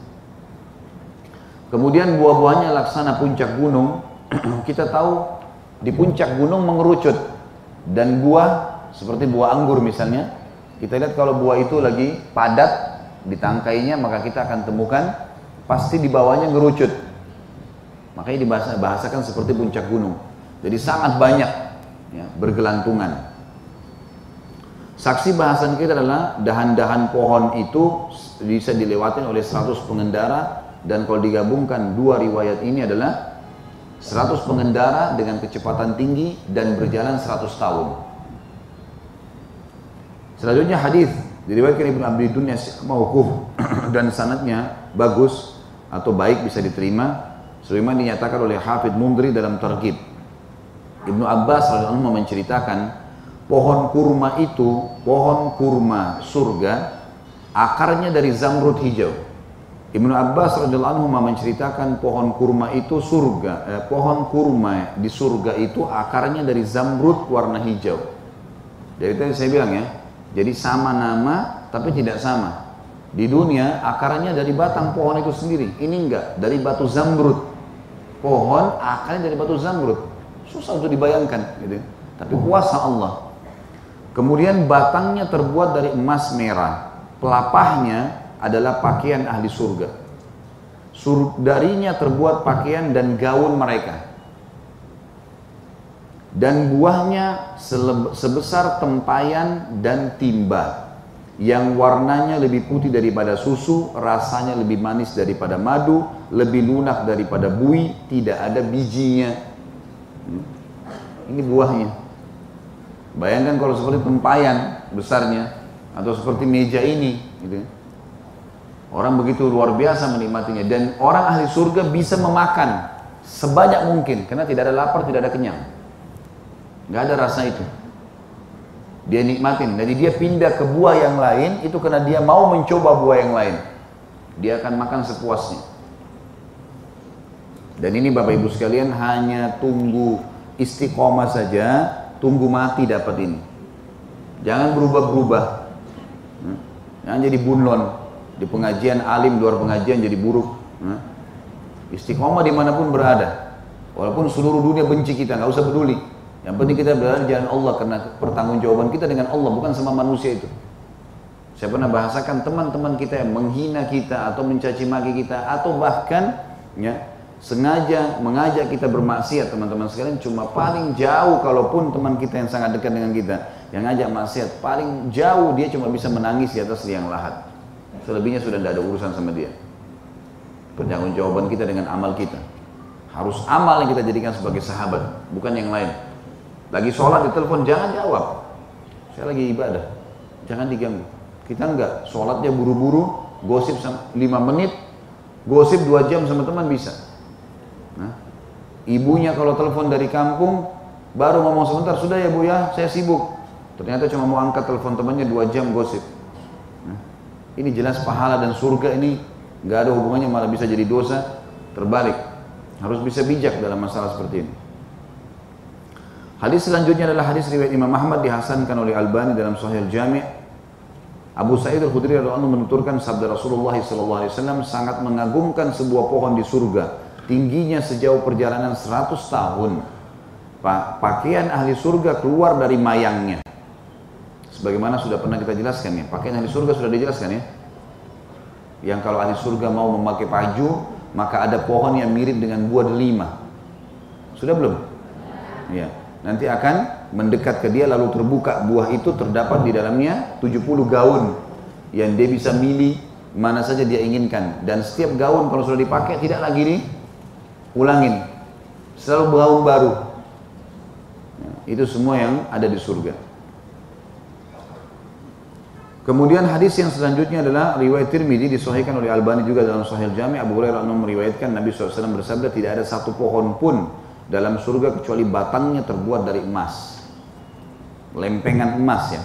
Kemudian buah-buahnya laksana puncak gunung. kita tahu di puncak gunung mengerucut dan buah seperti buah anggur misalnya. Kita lihat kalau buah itu lagi padat di tangkainya maka kita akan temukan pasti di bawahnya ngerucut. Makanya dibahasakan seperti puncak gunung. Jadi sangat banyak ya, bergelantungan. Saksi bahasan kita adalah dahan-dahan pohon itu bisa dilewati oleh 100 pengendara dan kalau digabungkan dua riwayat ini adalah 100 pengendara dengan kecepatan tinggi dan berjalan 100 tahun. Selanjutnya hadis diriwayatkan Ibnu Abi Dunya mauquf dan sanadnya bagus atau baik bisa diterima sebagaimana dinyatakan oleh Hafid Mundri dalam Targhib. Ibnu Abbas radhiyallahu menceritakan pohon kurma itu, pohon kurma surga akarnya dari zamrud hijau. Ibnu Abbas radhiyallahu anhu menceritakan pohon kurma itu surga, eh, pohon kurma di surga itu akarnya dari zamrud warna hijau. Jadi tadi saya bilang ya, jadi sama nama tapi tidak sama. Di dunia akarnya dari batang pohon itu sendiri. Ini enggak, dari batu zamrud. Pohon akarnya dari batu zamrud. Susah untuk dibayangkan gitu. Tapi kuasa Allah. Kemudian batangnya terbuat dari emas merah. Pelapahnya adalah pakaian ahli surga. Sur darinya terbuat pakaian dan gaun mereka. Dan buahnya sebesar tempayan dan timba yang warnanya lebih putih daripada susu, rasanya lebih manis daripada madu, lebih lunak daripada bui, tidak ada bijinya. Hmm. Ini buahnya. Bayangkan kalau seperti tempayan besarnya atau seperti meja ini, gitu. Orang begitu luar biasa menikmatinya dan orang ahli surga bisa memakan sebanyak mungkin karena tidak ada lapar, tidak ada kenyang. Gak ada rasa itu. Dia nikmatin. Jadi dia pindah ke buah yang lain itu karena dia mau mencoba buah yang lain. Dia akan makan sepuasnya. Dan ini Bapak Ibu sekalian hanya tunggu istiqomah saja, tunggu mati dapat ini. Jangan berubah-berubah. Hmm? Jangan jadi bunlon di pengajian alim luar pengajian jadi buruk nah, istiqomah di mana pun berada walaupun seluruh dunia benci kita nggak usah peduli yang penting kita berada di jalan Allah karena pertanggungjawaban kita dengan Allah bukan sama manusia itu saya pernah bahasakan teman-teman kita yang menghina kita atau mencaci maki kita atau bahkan ya sengaja mengajak kita bermaksiat teman-teman sekalian cuma paling jauh kalaupun teman kita yang sangat dekat dengan kita yang ngajak maksiat paling jauh dia cuma bisa menangis di atas liang lahat Selebihnya sudah tidak ada urusan sama dia. Pertanggung jawaban kita dengan amal kita. Harus amal yang kita jadikan sebagai sahabat, bukan yang lain. Lagi sholat di telepon, jangan jawab. Saya lagi ibadah, jangan diganggu. Kita enggak, sholatnya buru-buru, gosip 5 menit, gosip 2 jam sama teman bisa. Nah, ibunya kalau telepon dari kampung, baru ngomong sebentar, sudah ya bu ya, saya sibuk. Ternyata cuma mau angkat telepon temannya 2 jam gosip. Ini jelas pahala dan surga ini nggak ada hubungannya malah bisa jadi dosa terbalik. Harus bisa bijak dalam masalah seperti ini. Hadis selanjutnya adalah hadis riwayat Imam Ahmad dihasankan oleh Albani dalam Sahih Al-Jami' Abu Sa'id Al-Khudri radhiyallahu menuturkan sabda Rasulullah SAW sangat mengagumkan sebuah pohon di surga tingginya sejauh perjalanan 100 tahun pakaian ahli surga keluar dari mayangnya Sebagaimana sudah pernah kita jelaskan ya, pakaian ahli surga sudah dijelaskan ya. Yang kalau ahli surga mau memakai baju, maka ada pohon yang mirip dengan buah delima. Sudah belum? Ya. Nanti akan mendekat ke dia lalu terbuka buah itu terdapat di dalamnya 70 gaun yang dia bisa milih mana saja dia inginkan. Dan setiap gaun kalau sudah dipakai tidak lagi diulangin selalu gaun baru. Itu semua yang ada di surga. Kemudian hadis yang selanjutnya adalah riwayat Tirmidzi disahihkan oleh Albani juga dalam Sahih Jami. Abu Hurairah meriwayatkan Nabi SAW bersabda tidak ada satu pohon pun dalam surga kecuali batangnya terbuat dari emas. Lempengan emas ya.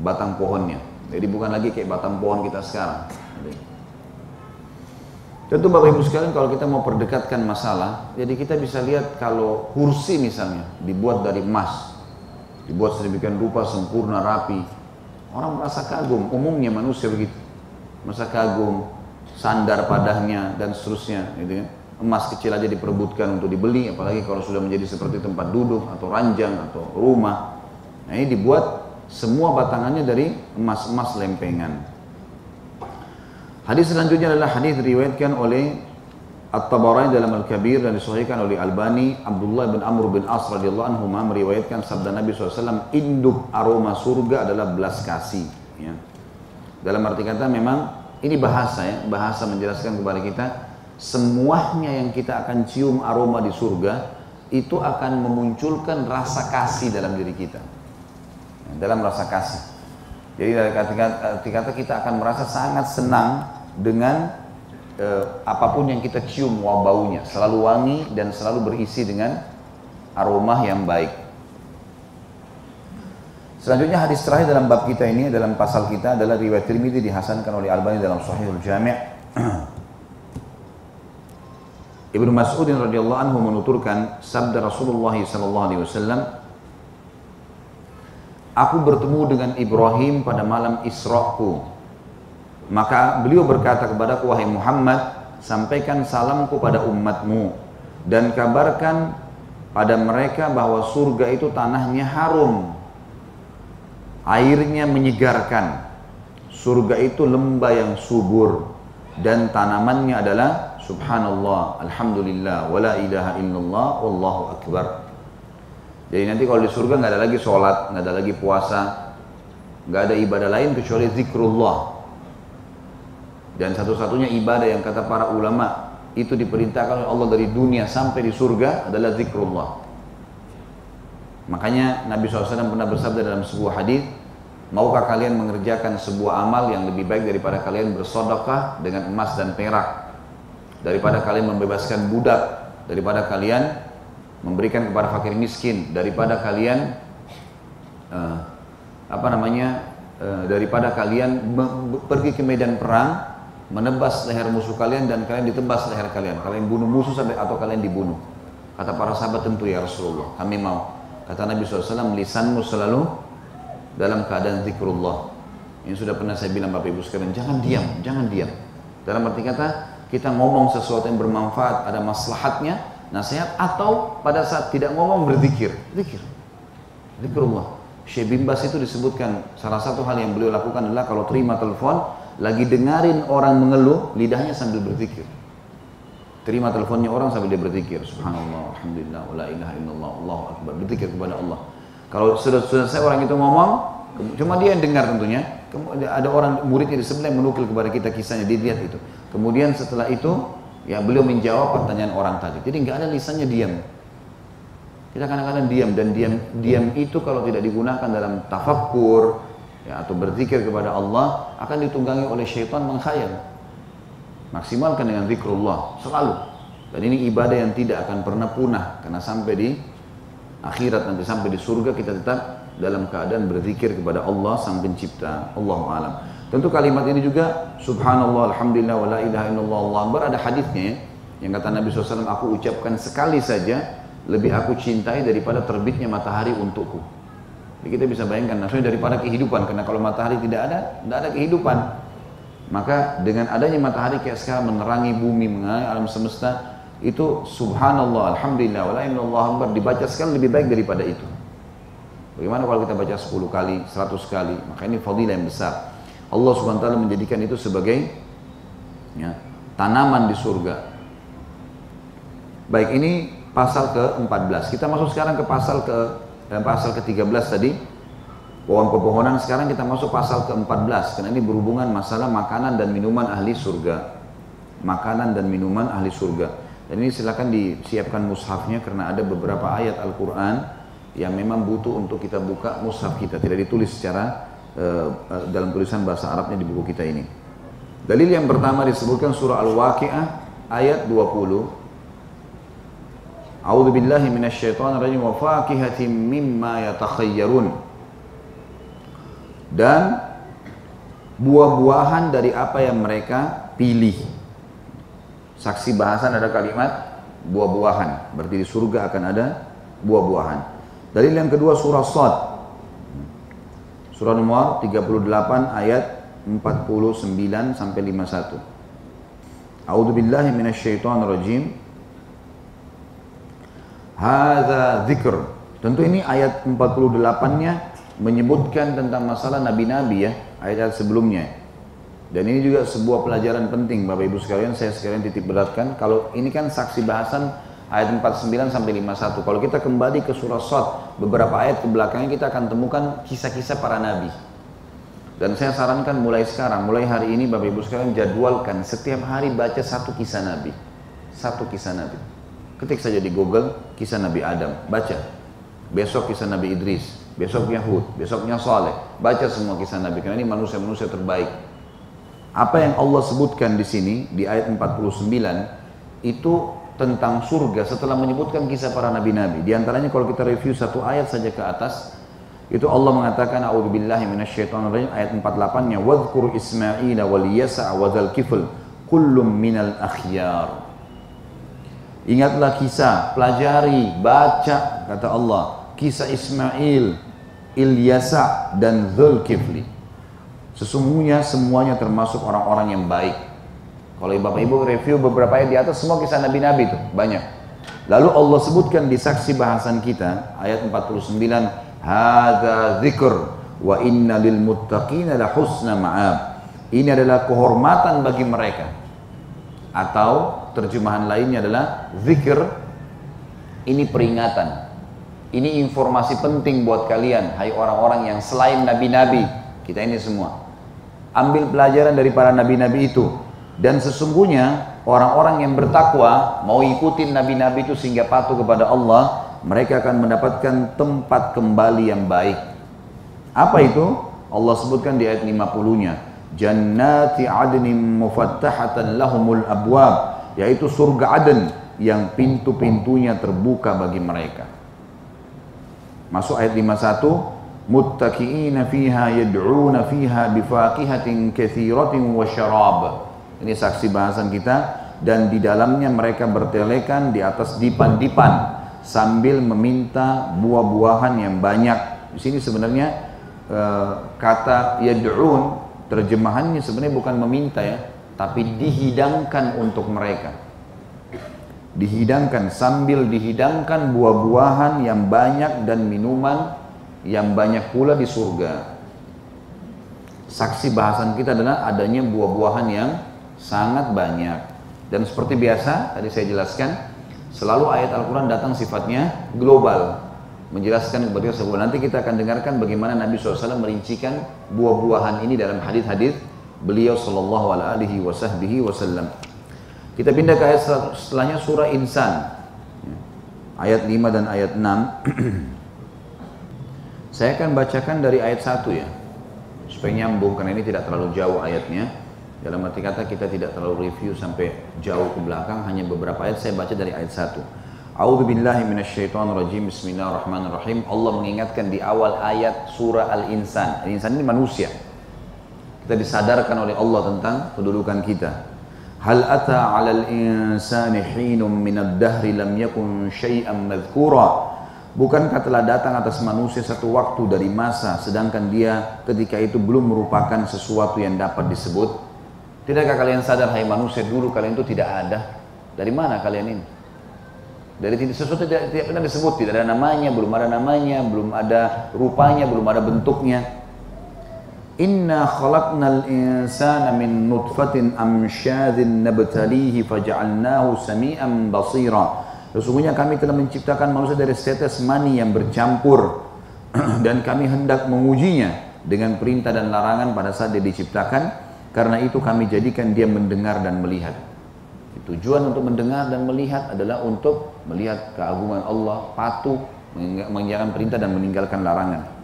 Batang pohonnya. Jadi bukan lagi kayak batang pohon kita sekarang. Tentu Bapak Ibu sekalian kalau kita mau perdekatkan masalah, jadi kita bisa lihat kalau kursi misalnya dibuat dari emas, dibuat sedemikian rupa sempurna rapi, Orang merasa kagum, umumnya manusia begitu. Merasa kagum, sandar padahnya dan seterusnya, gitu kan. Emas kecil aja diperebutkan untuk dibeli, apalagi kalau sudah menjadi seperti tempat duduk atau ranjang atau rumah. Nah ini dibuat semua batangannya dari emas-emas lempengan. Hadis selanjutnya adalah hadis diriwayatkan oleh At-Tabarani dalam Al-Kabir dan disahihkan oleh Albani, Abdullah bin Amr bin As radhiyallahu anhu meriwayatkan sabda Nabi SAW, induk aroma surga adalah belas kasih. Ya. Dalam arti kata memang ini bahasa ya, bahasa menjelaskan kepada kita semuanya yang kita akan cium aroma di surga itu akan memunculkan rasa kasih dalam diri kita. Dalam rasa kasih. Jadi dari kata, kata kita akan merasa sangat senang dengan eh, apa pun yang kita cium wow baunya selalu wangi dan selalu berisi dengan aroma yang baik. Selanjutnya hadis terakhir dalam bab kita ini dalam pasal kita adalah riwayat Tirmidzi dihasankan oleh Albani dalam Sahihul Jami'. Ibnu Mas'ud radhiyallahu anhu menuturkan sabda Rasulullah sallallahu alaihi wasallam Aku bertemu dengan Ibrahim pada malam Isra'ku maka beliau berkata kepada wahai Muhammad, sampaikan salamku pada umatmu dan kabarkan pada mereka bahwa surga itu tanahnya harum. Airnya menyegarkan. Surga itu lembah yang subur dan tanamannya adalah subhanallah, alhamdulillah, wala ilaha illallah, wallahu akbar. Jadi nanti kalau di surga nggak ada lagi sholat, nggak ada lagi puasa, nggak ada ibadah lain kecuali zikrullah. Dan satu-satunya ibadah yang kata para ulama itu diperintahkan oleh Allah dari dunia sampai di surga adalah zikrullah. Makanya Nabi SAW pernah bersabda dalam sebuah hadis, maukah kalian mengerjakan sebuah amal yang lebih baik daripada kalian bersodokah dengan emas dan perak, daripada kalian membebaskan budak, daripada kalian memberikan kepada fakir miskin, daripada kalian uh, apa namanya, uh, daripada kalian pergi ke medan perang menebas leher musuh kalian dan kalian ditebas leher kalian. Kalian bunuh musuh sampai atau kalian dibunuh. Kata para sahabat tentu ya Rasulullah, kami mau. Kata Nabi SAW, lisanmu selalu dalam keadaan zikrullah. Ini sudah pernah saya bilang Bapak Ibu sekalian, jangan diam, jangan diam. Dalam arti kata, kita ngomong sesuatu yang bermanfaat, ada maslahatnya, nasihat, atau pada saat tidak ngomong berzikir. Zikir. Zikrullah. Syekh Bimbas itu disebutkan, salah satu hal yang beliau lakukan adalah kalau terima telepon, lagi dengarin orang mengeluh, lidahnya sambil berzikir. Terima teleponnya orang sambil dia berzikir. Subhanallah, Alhamdulillah, la ilaha illallah, Allahu Akbar. Berzikir kepada Allah. Kalau sudah selesai orang itu ngomong, cuma dia yang dengar tentunya. Ada orang muridnya di sebelah yang menukil kepada kita kisahnya, dia lihat itu. Kemudian setelah itu, ya beliau menjawab pertanyaan orang tadi. Jadi nggak ada lisannya diam. Kita kadang-kadang diam dan diam diam itu kalau tidak digunakan dalam tafakkur, ya, atau berzikir kepada Allah akan ditunggangi oleh syaitan mengkhayal. Maksimalkan dengan zikrullah selalu. Dan ini ibadah yang tidak akan pernah punah karena sampai di akhirat nanti sampai di surga kita tetap dalam keadaan berzikir kepada Allah sang pencipta. Allah alam. Tentu kalimat ini juga subhanallah alhamdulillah wa la ilaha illallah Allah akbar ada hadisnya yang kata Nabi SAW aku ucapkan sekali saja lebih aku cintai daripada terbitnya matahari untukku. Jadi kita bisa bayangkan maksudnya daripada kehidupan karena kalau matahari tidak ada, tidak ada kehidupan. Maka dengan adanya matahari kayak sekarang menerangi bumi, menerangi alam semesta, itu subhanallah, alhamdulillah, wala Allah dibaca sekali lebih baik daripada itu. Bagaimana kalau kita baca 10 kali, 100 kali, maka ini fadilah yang besar. Allah ta'ala menjadikan itu sebagai ya, tanaman di surga. Baik, ini pasal ke-14. Kita masuk sekarang ke pasal ke dan pasal ke-13 tadi Pohon pepohonan sekarang kita masuk pasal ke-14 karena ini berhubungan masalah makanan dan minuman ahli surga. Makanan dan minuman ahli surga. Dan ini silakan disiapkan mushafnya karena ada beberapa ayat Al-Qur'an yang memang butuh untuk kita buka mushaf kita, tidak ditulis secara uh, uh, dalam tulisan bahasa Arabnya di buku kita ini. Dalil yang pertama disebutkan surah Al-Waqi'ah ayat 20 A'udzu billahi minasyaitonir rajim wa fakihatin mimma yatakhayyarun dan buah-buahan dari apa yang mereka pilih. Saksi bahasan ada kalimat buah-buahan, berarti di surga akan ada buah-buahan. Dalil yang kedua surah Sad. Surah nomor 38 ayat 49 sampai 51. A'udzu billahi minasyaitonir rajim. Hadza dzikr. Tentu ini ayat 48-nya menyebutkan tentang masalah nabi-nabi ya, ayat-ayat sebelumnya. Dan ini juga sebuah pelajaran penting Bapak Ibu sekalian, saya sekalian titip beratkan. Kalau ini kan saksi bahasan ayat 49 sampai 51. Kalau kita kembali ke surah Sot, beberapa ayat ke belakangnya kita akan temukan kisah-kisah para nabi. Dan saya sarankan mulai sekarang, mulai hari ini Bapak Ibu sekalian jadwalkan setiap hari baca satu kisah nabi. Satu kisah nabi. Ketik saja di Google kisah Nabi Adam, baca. Besok kisah Nabi Idris, besoknya Hud, besoknya Saleh. Baca semua kisah Nabi karena ini manusia-manusia terbaik. Apa yang Allah sebutkan di sini di ayat 49 itu tentang surga setelah menyebutkan kisah para nabi-nabi. Di antaranya kalau kita review satu ayat saja ke atas itu Allah mengatakan a'udzubillahi minasyaitonirrajim ayat 48-nya wadhkur Ismail wal Yasa' wa dzal kifl kullum minal akhyar. Ingatlah kisah, pelajari, baca kata Allah kisah Ismail, Ilyasa dan Zulkifli. Sesungguhnya semuanya termasuk orang-orang yang baik. Kalau Bapak Ibu review beberapa ayat di atas semua kisah Nabi-Nabi itu banyak. Lalu Allah sebutkan di saksi bahasan kita ayat 49 Hada zikr wa inna lil muttaqina la husna ma'ab. Ini adalah kehormatan bagi mereka. Atau terjemahan lainnya adalah zikr ini peringatan ini informasi penting buat kalian, hai orang-orang yang selain nabi-nabi, kita ini semua. Ambil pelajaran dari para nabi-nabi itu. Dan sesungguhnya orang-orang yang bertakwa mau ikutin nabi-nabi itu sehingga patuh kepada Allah, mereka akan mendapatkan tempat kembali yang baik. Apa itu? Allah sebutkan di ayat 50-nya. Jannati adnin mufattahatan lahumul abwab, yaitu surga Aden yang pintu-pintunya terbuka bagi mereka. Masuk ayat 51, muttaqiina fiha yad'una fiha bifaqihatin katsiratin wa syarab. Ini saksi bahasan kita dan di dalamnya mereka bertelekan di atas dipan-dipan sambil meminta buah-buahan yang banyak. Di sini sebenarnya e, kata yad'un terjemahannya sebenarnya bukan meminta ya, tapi dihidangkan untuk mereka dihidangkan sambil dihidangkan buah-buahan yang banyak dan minuman yang banyak pula di surga. Saksi bahasan kita adalah adanya buah-buahan yang sangat banyak. Dan seperti biasa, tadi saya jelaskan, selalu ayat Al-Quran datang sifatnya global. Menjelaskan kepada kita Nanti kita akan dengarkan bagaimana Nabi SAW merincikan buah-buahan ini dalam hadis-hadis beliau Sallallahu Alaihi Wasallam. Kita pindah ke ayat setelahnya surah Insan. Ayat 5 dan ayat 6. Saya akan bacakan dari ayat 1 ya. Supaya nyambung karena ini tidak terlalu jauh ayatnya. Dalam arti kata kita tidak terlalu review sampai jauh ke belakang, hanya beberapa ayat saya baca dari ayat 1. A'udzu billahi minasyaitonir rajim. Bismillahirrahmanirrahim. Allah mengingatkan di awal ayat surah Al-Insan. Al-Insan ini manusia. Kita disadarkan oleh Allah tentang kedudukan kita. Hal ata 'alal insani hinum minad dahri lam yakun syai'an madhkura. Bukankah telah datang atas manusia satu waktu dari masa sedangkan dia ketika itu belum merupakan sesuatu yang dapat disebut? Tidakkah kalian sadar hai manusia dulu kalian itu tidak ada? Dari mana kalian ini? Dari sesuatu tidak, tidak pernah disebut, tidak ada namanya, belum ada namanya, belum ada rupanya, belum ada bentuknya. Inna khalaqnal insana min nutfatin amsyadhin nabtalihi faja'alnahu sami'an basira. Sesungguhnya kami telah menciptakan manusia dari setetes mani yang bercampur. dan kami hendak mengujinya dengan perintah dan larangan pada saat dia diciptakan karena itu kami jadikan dia mendengar dan melihat tujuan untuk mendengar dan melihat adalah untuk melihat keagungan Allah patuh mengerjakan perintah dan meninggalkan larangan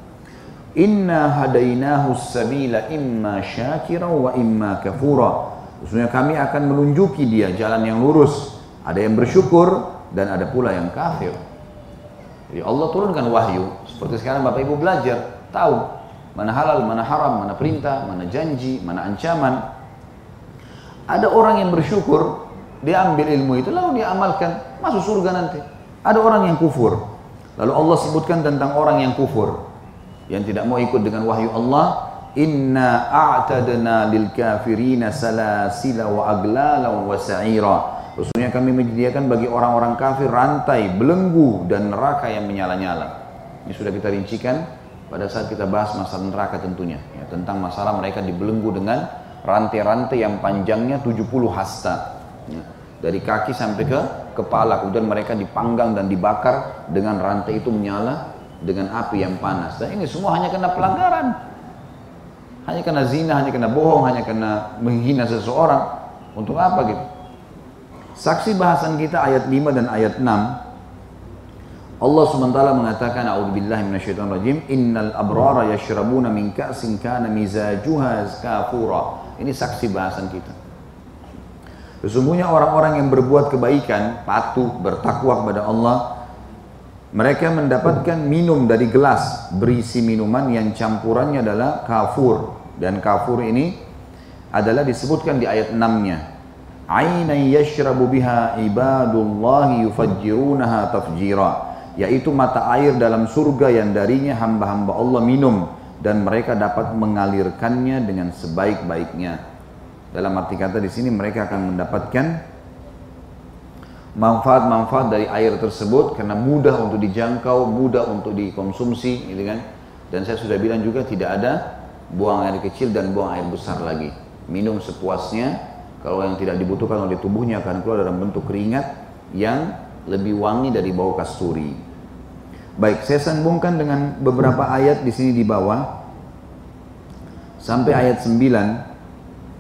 Inna hadainahu sabila imma syakira wa imma kafura. Maksudnya kami akan menunjuki dia jalan yang lurus. Ada yang bersyukur dan ada pula yang kafir. Jadi Allah turunkan wahyu. Seperti sekarang Bapak Ibu belajar. Tahu mana halal, mana haram, mana perintah, mana janji, mana ancaman. Ada orang yang bersyukur, dia ambil ilmu itu lalu dia amalkan, masuk surga nanti. Ada orang yang kufur. Lalu Allah sebutkan tentang orang yang kufur yang tidak mau ikut dengan wahyu Allah inna a'tadna lil kafirina salasila wa aglala wa sa'ira Sesungguhnya kami menyediakan bagi orang-orang kafir rantai, belenggu dan neraka yang menyala-nyala. Ini sudah kita rincikan pada saat kita bahas masalah neraka tentunya. Ya, tentang masalah mereka dibelenggu dengan rantai-rantai yang panjangnya 70 hasta. Ya, dari kaki sampai ke kepala. Kemudian mereka dipanggang dan dibakar dengan rantai itu menyala dengan api yang panas. Dan ini semua hanya karena pelanggaran. Hanya karena zina, hanya karena bohong, hanya karena menghina seseorang. Untuk apa gitu? Saksi bahasan kita ayat 5 dan ayat 6. Allah SWT mengatakan A'udzubillahi minasyaitonirrajim. Innal abrara yashrabuna min ka'sin kana mizajuha kafura. Ini saksi bahasan kita. Sesungguhnya orang-orang yang berbuat kebaikan, patuh, bertakwa kepada Allah, mereka mendapatkan minum dari gelas. Berisi minuman yang campurannya adalah kafur. Dan kafur ini adalah disebutkan di ayat 6-nya aina yashrabu biha ibadullahi yufajjirunaha tafjira yaitu mata air dalam surga yang darinya hamba-hamba Allah minum dan mereka dapat mengalirkannya dengan sebaik-baiknya dalam arti kata di sini mereka akan mendapatkan manfaat-manfaat dari air tersebut karena mudah untuk dijangkau, mudah untuk dikonsumsi, gitu kan. Dan saya sudah bilang juga tidak ada buang air kecil dan buang air besar lagi. Minum sepuasnya, kalau yang tidak dibutuhkan oleh tubuhnya akan keluar dalam bentuk keringat yang lebih wangi dari bau kasturi. Baik, saya sambungkan dengan beberapa ayat di sini di bawah. Sampai ayat 9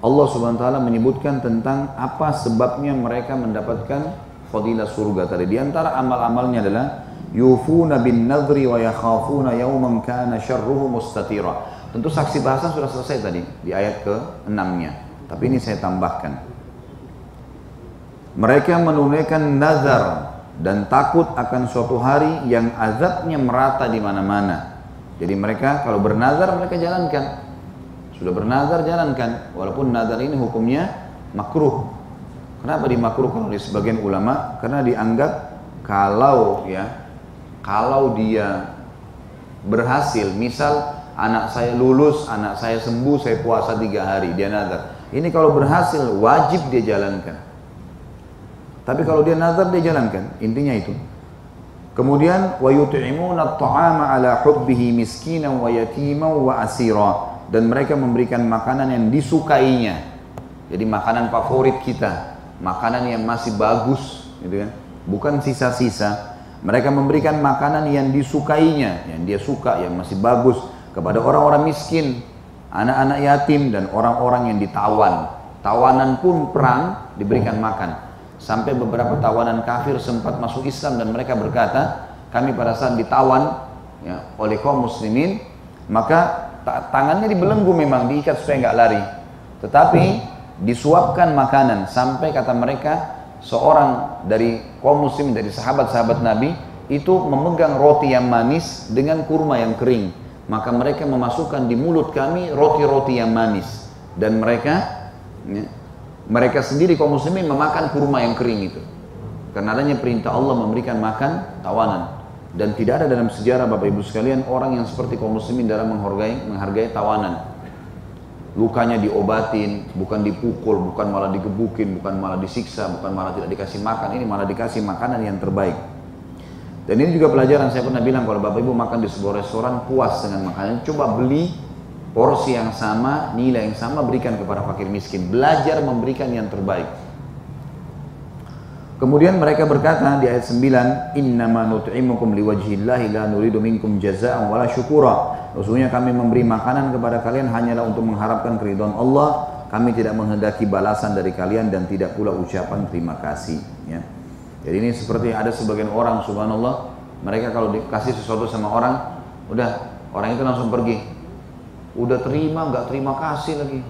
Allah Subhanahu wa taala menyebutkan tentang apa sebabnya mereka mendapatkan fadilah surga tadi. Di antara amal-amalnya adalah yufuna bin nadri wa yakhafuna yawman kana syarruhu mustatira. Tentu saksi bahasan sudah selesai tadi di ayat ke-6-nya. Tapi ini saya tambahkan. Mereka menunaikan nazar dan takut akan suatu hari yang azabnya merata di mana-mana. Jadi mereka kalau bernazar mereka jalankan. Sudah bernazar jalankan. Walaupun nazar ini hukumnya makruh. Kenapa dimakruhkan oleh sebagian ulama? Karena dianggap kalau ya kalau dia berhasil, misal anak saya lulus, anak saya sembuh, saya puasa tiga hari, dia nazar. Ini kalau berhasil wajib dia jalankan. Tapi kalau dia nazar dia jalankan, intinya itu. Kemudian wa yut'imuna at-ta'ama ala hubbihi miskinan wa yatiman wa asira dan mereka memberikan makanan yang disukainya. Jadi makanan favorit kita, makanan yang masih bagus, gitu kan? Bukan sisa-sisa. Mereka memberikan makanan yang disukainya, yang dia suka, yang masih bagus kepada orang-orang miskin, anak-anak yatim dan orang-orang yang ditawan. Tawanan pun perang diberikan makan. Sampai beberapa tawanan kafir sempat masuk Islam dan mereka berkata, kami pada saat ditawan ya, oleh kaum muslimin, maka tangannya dibelenggu memang diikat supaya nggak lari. Tetapi disuapkan makanan sampai kata mereka seorang dari kaum muslim dari sahabat-sahabat Nabi itu memegang roti yang manis dengan kurma yang kering maka mereka memasukkan di mulut kami roti-roti yang manis dan mereka ya, mereka sendiri kaum muslimin memakan kurma yang kering itu. Karena adanya perintah Allah memberikan makan tawanan. Dan tidak ada dalam sejarah Bapak Ibu sekalian orang yang seperti kaum muslimin dalam menghargai menghargai tawanan. Lukanya diobatin, bukan dipukul, bukan malah digebukin, bukan malah disiksa, bukan malah tidak dikasih makan, ini malah dikasih makanan yang terbaik. Dan ini juga pelajaran saya pernah bilang kalau Bapak Ibu makan di sebuah restoran puas dengan makanan, coba beli porsi yang sama, nilai yang sama berikan kepada fakir miskin. Belajar memberikan yang terbaik. Kemudian mereka berkata di ayat 9, "Innama nut'imukum liwajhillahi la nuridu minkum jazaa'an wala syukura." Sesungguhnya kami memberi makanan kepada kalian hanyalah untuk mengharapkan keridhaan Allah. Kami tidak menghendaki balasan dari kalian dan tidak pula ucapan terima kasih, ya. Jadi ini seperti ada sebagian orang subhanallah, mereka kalau dikasih sesuatu sama orang, udah orang itu langsung pergi. Udah terima nggak terima kasih lagi.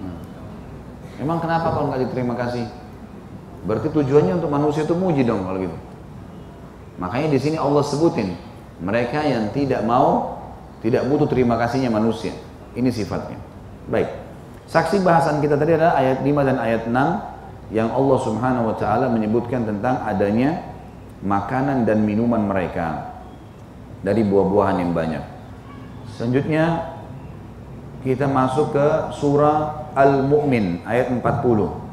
Emang kenapa kalau nggak diterima kasih? Berarti tujuannya untuk manusia itu muji dong kalau gitu. Makanya di sini Allah sebutin mereka yang tidak mau, tidak butuh terima kasihnya manusia. Ini sifatnya. Baik. Saksi bahasan kita tadi adalah ayat 5 dan ayat 6 yang Allah Subhanahu wa taala menyebutkan tentang adanya makanan dan minuman mereka dari buah-buahan yang banyak. Selanjutnya kita masuk ke surah Al-Mu'min ayat 40.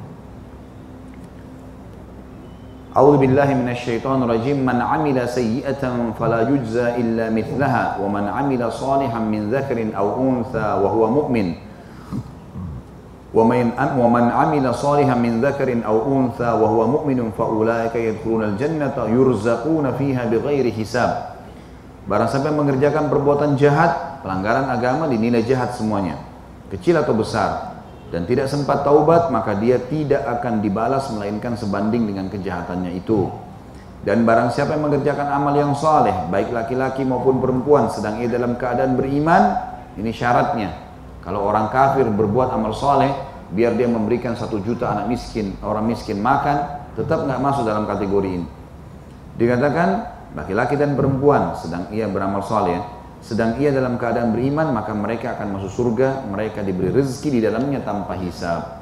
أعوذ بالله من الشيطان الرجيم من عمل سيئة فلا يجزى إلا مثلها ومن عمل صالحا من ذكر أو أنثى وهو مؤمن ومن ومن عمل صالحا من ذكر أو أنثى وهو مؤمن فأولئك يدخلون الجنة يرزقون فيها بغير حساب Barang siapa yang mengerjakan perbuatan jahat, pelanggaran agama dinilai jahat semuanya, kecil atau besar dan tidak sempat taubat maka dia tidak akan dibalas melainkan sebanding dengan kejahatannya itu. Dan barang siapa yang mengerjakan amal yang saleh baik laki-laki maupun perempuan sedang ia dalam keadaan beriman ini syaratnya. Kalau orang kafir berbuat amal saleh biar dia memberikan satu juta anak miskin orang miskin makan tetap nggak masuk dalam kategori ini. Dikatakan laki-laki dan perempuan sedang ia beramal saleh sedang ia dalam keadaan beriman maka mereka akan masuk surga mereka diberi rezeki di dalamnya tanpa hisab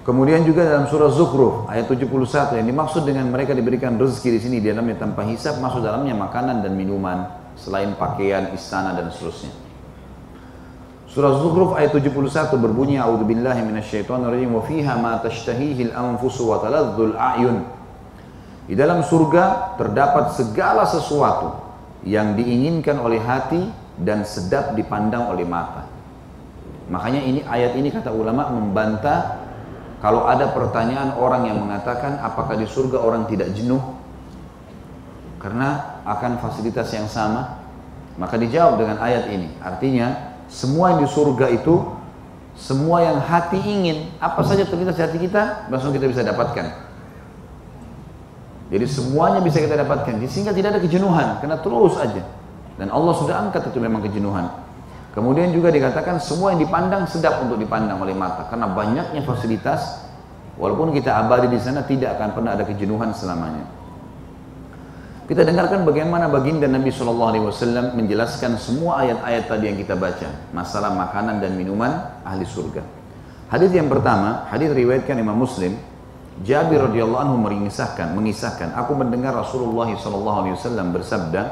Kemudian juga dalam surah Zukhruf ayat 71 yang dimaksud dengan mereka diberikan rezeki di sini di dalamnya tanpa hisab masuk dalamnya makanan dan minuman selain pakaian, istana dan seterusnya. Surah Zukhruf ayat 71 berbunyi A'udzubillahi minasyaitonirrajim wa fiha ma tashtahihi al-anfusu wa taladzul a'yun. Di dalam surga terdapat segala sesuatu yang diinginkan oleh hati dan sedap dipandang oleh mata. Makanya ini ayat ini kata ulama membantah kalau ada pertanyaan orang yang mengatakan apakah di surga orang tidak jenuh? Karena akan fasilitas yang sama. Maka dijawab dengan ayat ini. Artinya semua yang di surga itu semua yang hati ingin apa saja terlintas hati kita langsung kita bisa dapatkan jadi semuanya bisa kita dapatkan. Sehingga tidak ada kejenuhan, karena terus aja. Dan Allah sudah angkat itu memang kejenuhan. Kemudian juga dikatakan semua yang dipandang sedap untuk dipandang oleh mata. Karena banyaknya fasilitas, walaupun kita abadi di sana tidak akan pernah ada kejenuhan selamanya. Kita dengarkan bagaimana baginda Nabi SAW menjelaskan semua ayat-ayat tadi yang kita baca. Masalah makanan dan minuman ahli surga. Hadis yang pertama, hadis riwayatkan Imam Muslim Jabir radhiyallahu anhu mengisahkan, mengisahkan, aku mendengar Rasulullah sallallahu alaihi wasallam bersabda,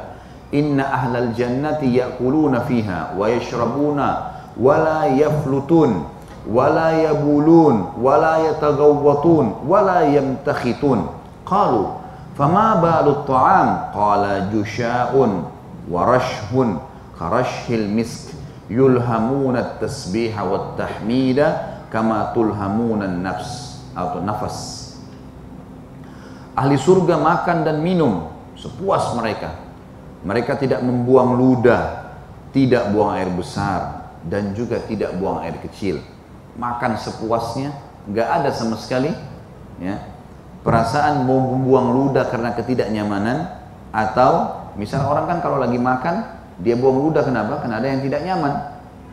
"Inna ahlal jannati ya'kuluna fiha wa yashrabuna wa la yaflutun wa la yabulun wa la yataghawwatun wa la yamtakhitun." Qalu, "Fama balu at-ta'am?" Qala jusha'un wa rashhun kharashhil misk yulhamuna at-tasbiha wat-tahmida kama tulhamuna an-nafs atau nafas Ahli surga makan dan minum sepuas mereka. Mereka tidak membuang ludah, tidak buang air besar, dan juga tidak buang air kecil. Makan sepuasnya, nggak ada sama sekali ya, perasaan mau membuang ludah karena ketidaknyamanan atau misal orang kan kalau lagi makan dia buang ludah kenapa? Karena ada yang tidak nyaman,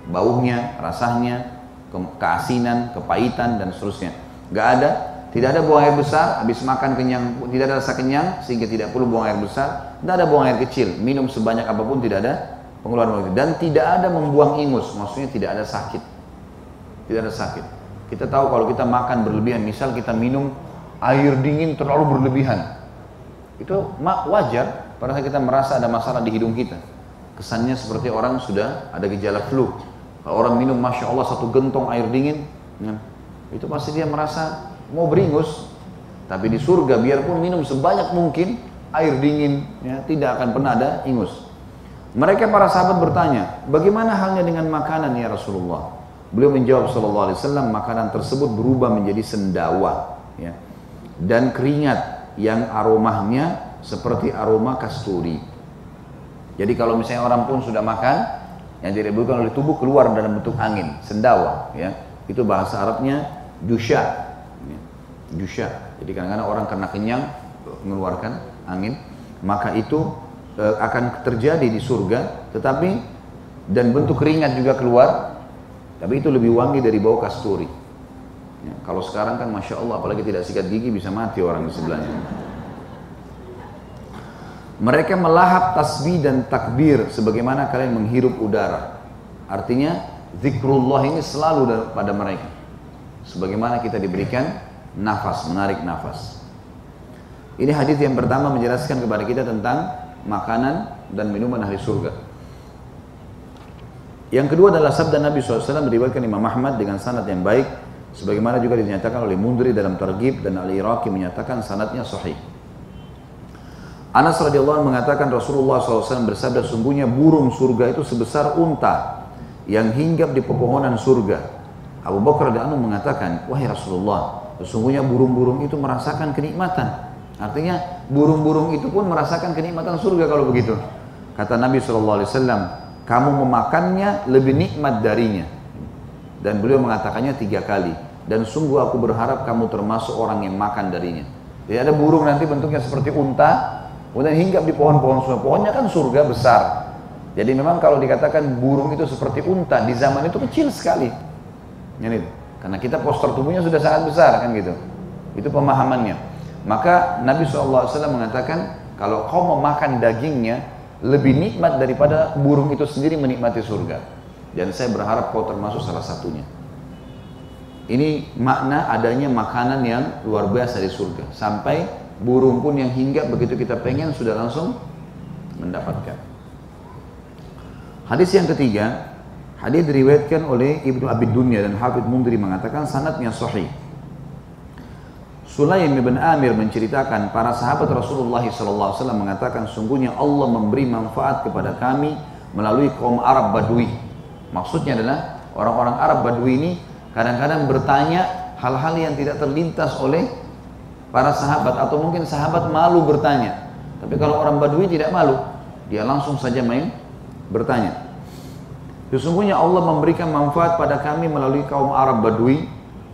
baunya, rasanya, keasinan, kepahitan dan seterusnya. Nggak ada tidak ada buang air besar, habis makan kenyang, tidak ada rasa kenyang, sehingga tidak perlu buang air besar. Tidak ada buang air kecil, minum sebanyak apa pun tidak ada pengeluaran Dan tidak ada membuang ingus, maksudnya tidak ada sakit. Tidak ada sakit. Kita tahu kalau kita makan berlebihan, misal kita minum air dingin terlalu berlebihan. Itu wajar, pada saat kita merasa ada masalah di hidung kita. Kesannya seperti orang sudah ada gejala flu. Kalau orang minum, Masya Allah, satu gentong air dingin, itu pasti dia merasa mau beringus, tapi di surga biarpun minum sebanyak mungkin air dingin, ya, tidak akan pernah ada ingus. Mereka para sahabat bertanya, bagaimana halnya dengan makanan ya Rasulullah? Beliau menjawab Sallallahu Alaihi Wasallam, makanan tersebut berubah menjadi sendawa. Ya. dan keringat yang aromanya seperti aroma kasturi. Jadi kalau misalnya orang pun sudah makan, yang direbutkan oleh tubuh keluar dalam bentuk angin, sendawa, ya. Itu bahasa Arabnya jusha. Ya. Jusha. Jadi kadang-kadang orang karena kenyang mengeluarkan angin, maka itu e, akan terjadi di surga, tetapi dan bentuk keringat juga keluar, tapi itu lebih wangi dari bau kasturi. Ya, kalau sekarang kan masya Allah, apalagi tidak sikat gigi bisa mati orang di sebelahnya. Mereka melahap tasbih dan takbir sebagaimana kalian menghirup udara. Artinya zikrullah ini selalu pada mereka. Sebagaimana kita diberikan nafas, menarik nafas. Ini hadis yang pertama menjelaskan kepada kita tentang makanan dan minuman ahli surga. Yang kedua adalah sabda Nabi SAW diriwayatkan Imam Ahmad dengan sanad yang baik sebagaimana juga dinyatakan oleh Mundri dalam Targhib dan Al-Iraqi menyatakan sanadnya sahih. Anas radhiyallahu mengatakan Rasulullah SAW bersabda sungguhnya burung surga itu sebesar unta yang hinggap di pepohonan surga. Abu Bakar anhu mengatakan, wahai Rasulullah, sesungguhnya burung-burung itu merasakan kenikmatan. Artinya burung-burung itu pun merasakan kenikmatan surga kalau begitu. Kata Nabi SAW, kamu memakannya lebih nikmat darinya. Dan beliau mengatakannya tiga kali. Dan sungguh aku berharap kamu termasuk orang yang makan darinya. Jadi ada burung nanti bentuknya seperti unta, Kemudian hinggap di pohon-pohon surga. Pohonnya kan surga besar. Jadi memang kalau dikatakan burung itu seperti unta di zaman itu kecil sekali. Ini karena kita postur tubuhnya sudah sangat besar kan gitu. Itu pemahamannya. Maka Nabi SAW mengatakan kalau kau memakan dagingnya lebih nikmat daripada burung itu sendiri menikmati surga. Dan saya berharap kau termasuk salah satunya. Ini makna adanya makanan yang luar biasa di surga. Sampai burung pun yang hingga begitu kita pengen sudah langsung mendapatkan. Hadis yang ketiga, hadis diriwayatkan oleh Ibnu Abi Dunya dan Hafidh Mundri mengatakan sanadnya sahih. Sulaim bin Amir menceritakan para sahabat Rasulullah SAW mengatakan sungguhnya Allah memberi manfaat kepada kami melalui kaum Arab Badui. Maksudnya adalah orang-orang Arab Badui ini kadang-kadang bertanya hal-hal yang tidak terlintas oleh para sahabat atau mungkin sahabat malu bertanya. Tapi kalau orang Badui tidak malu, dia langsung saja main bertanya. Sesungguhnya Allah memberikan manfaat pada kami melalui kaum Arab Badui.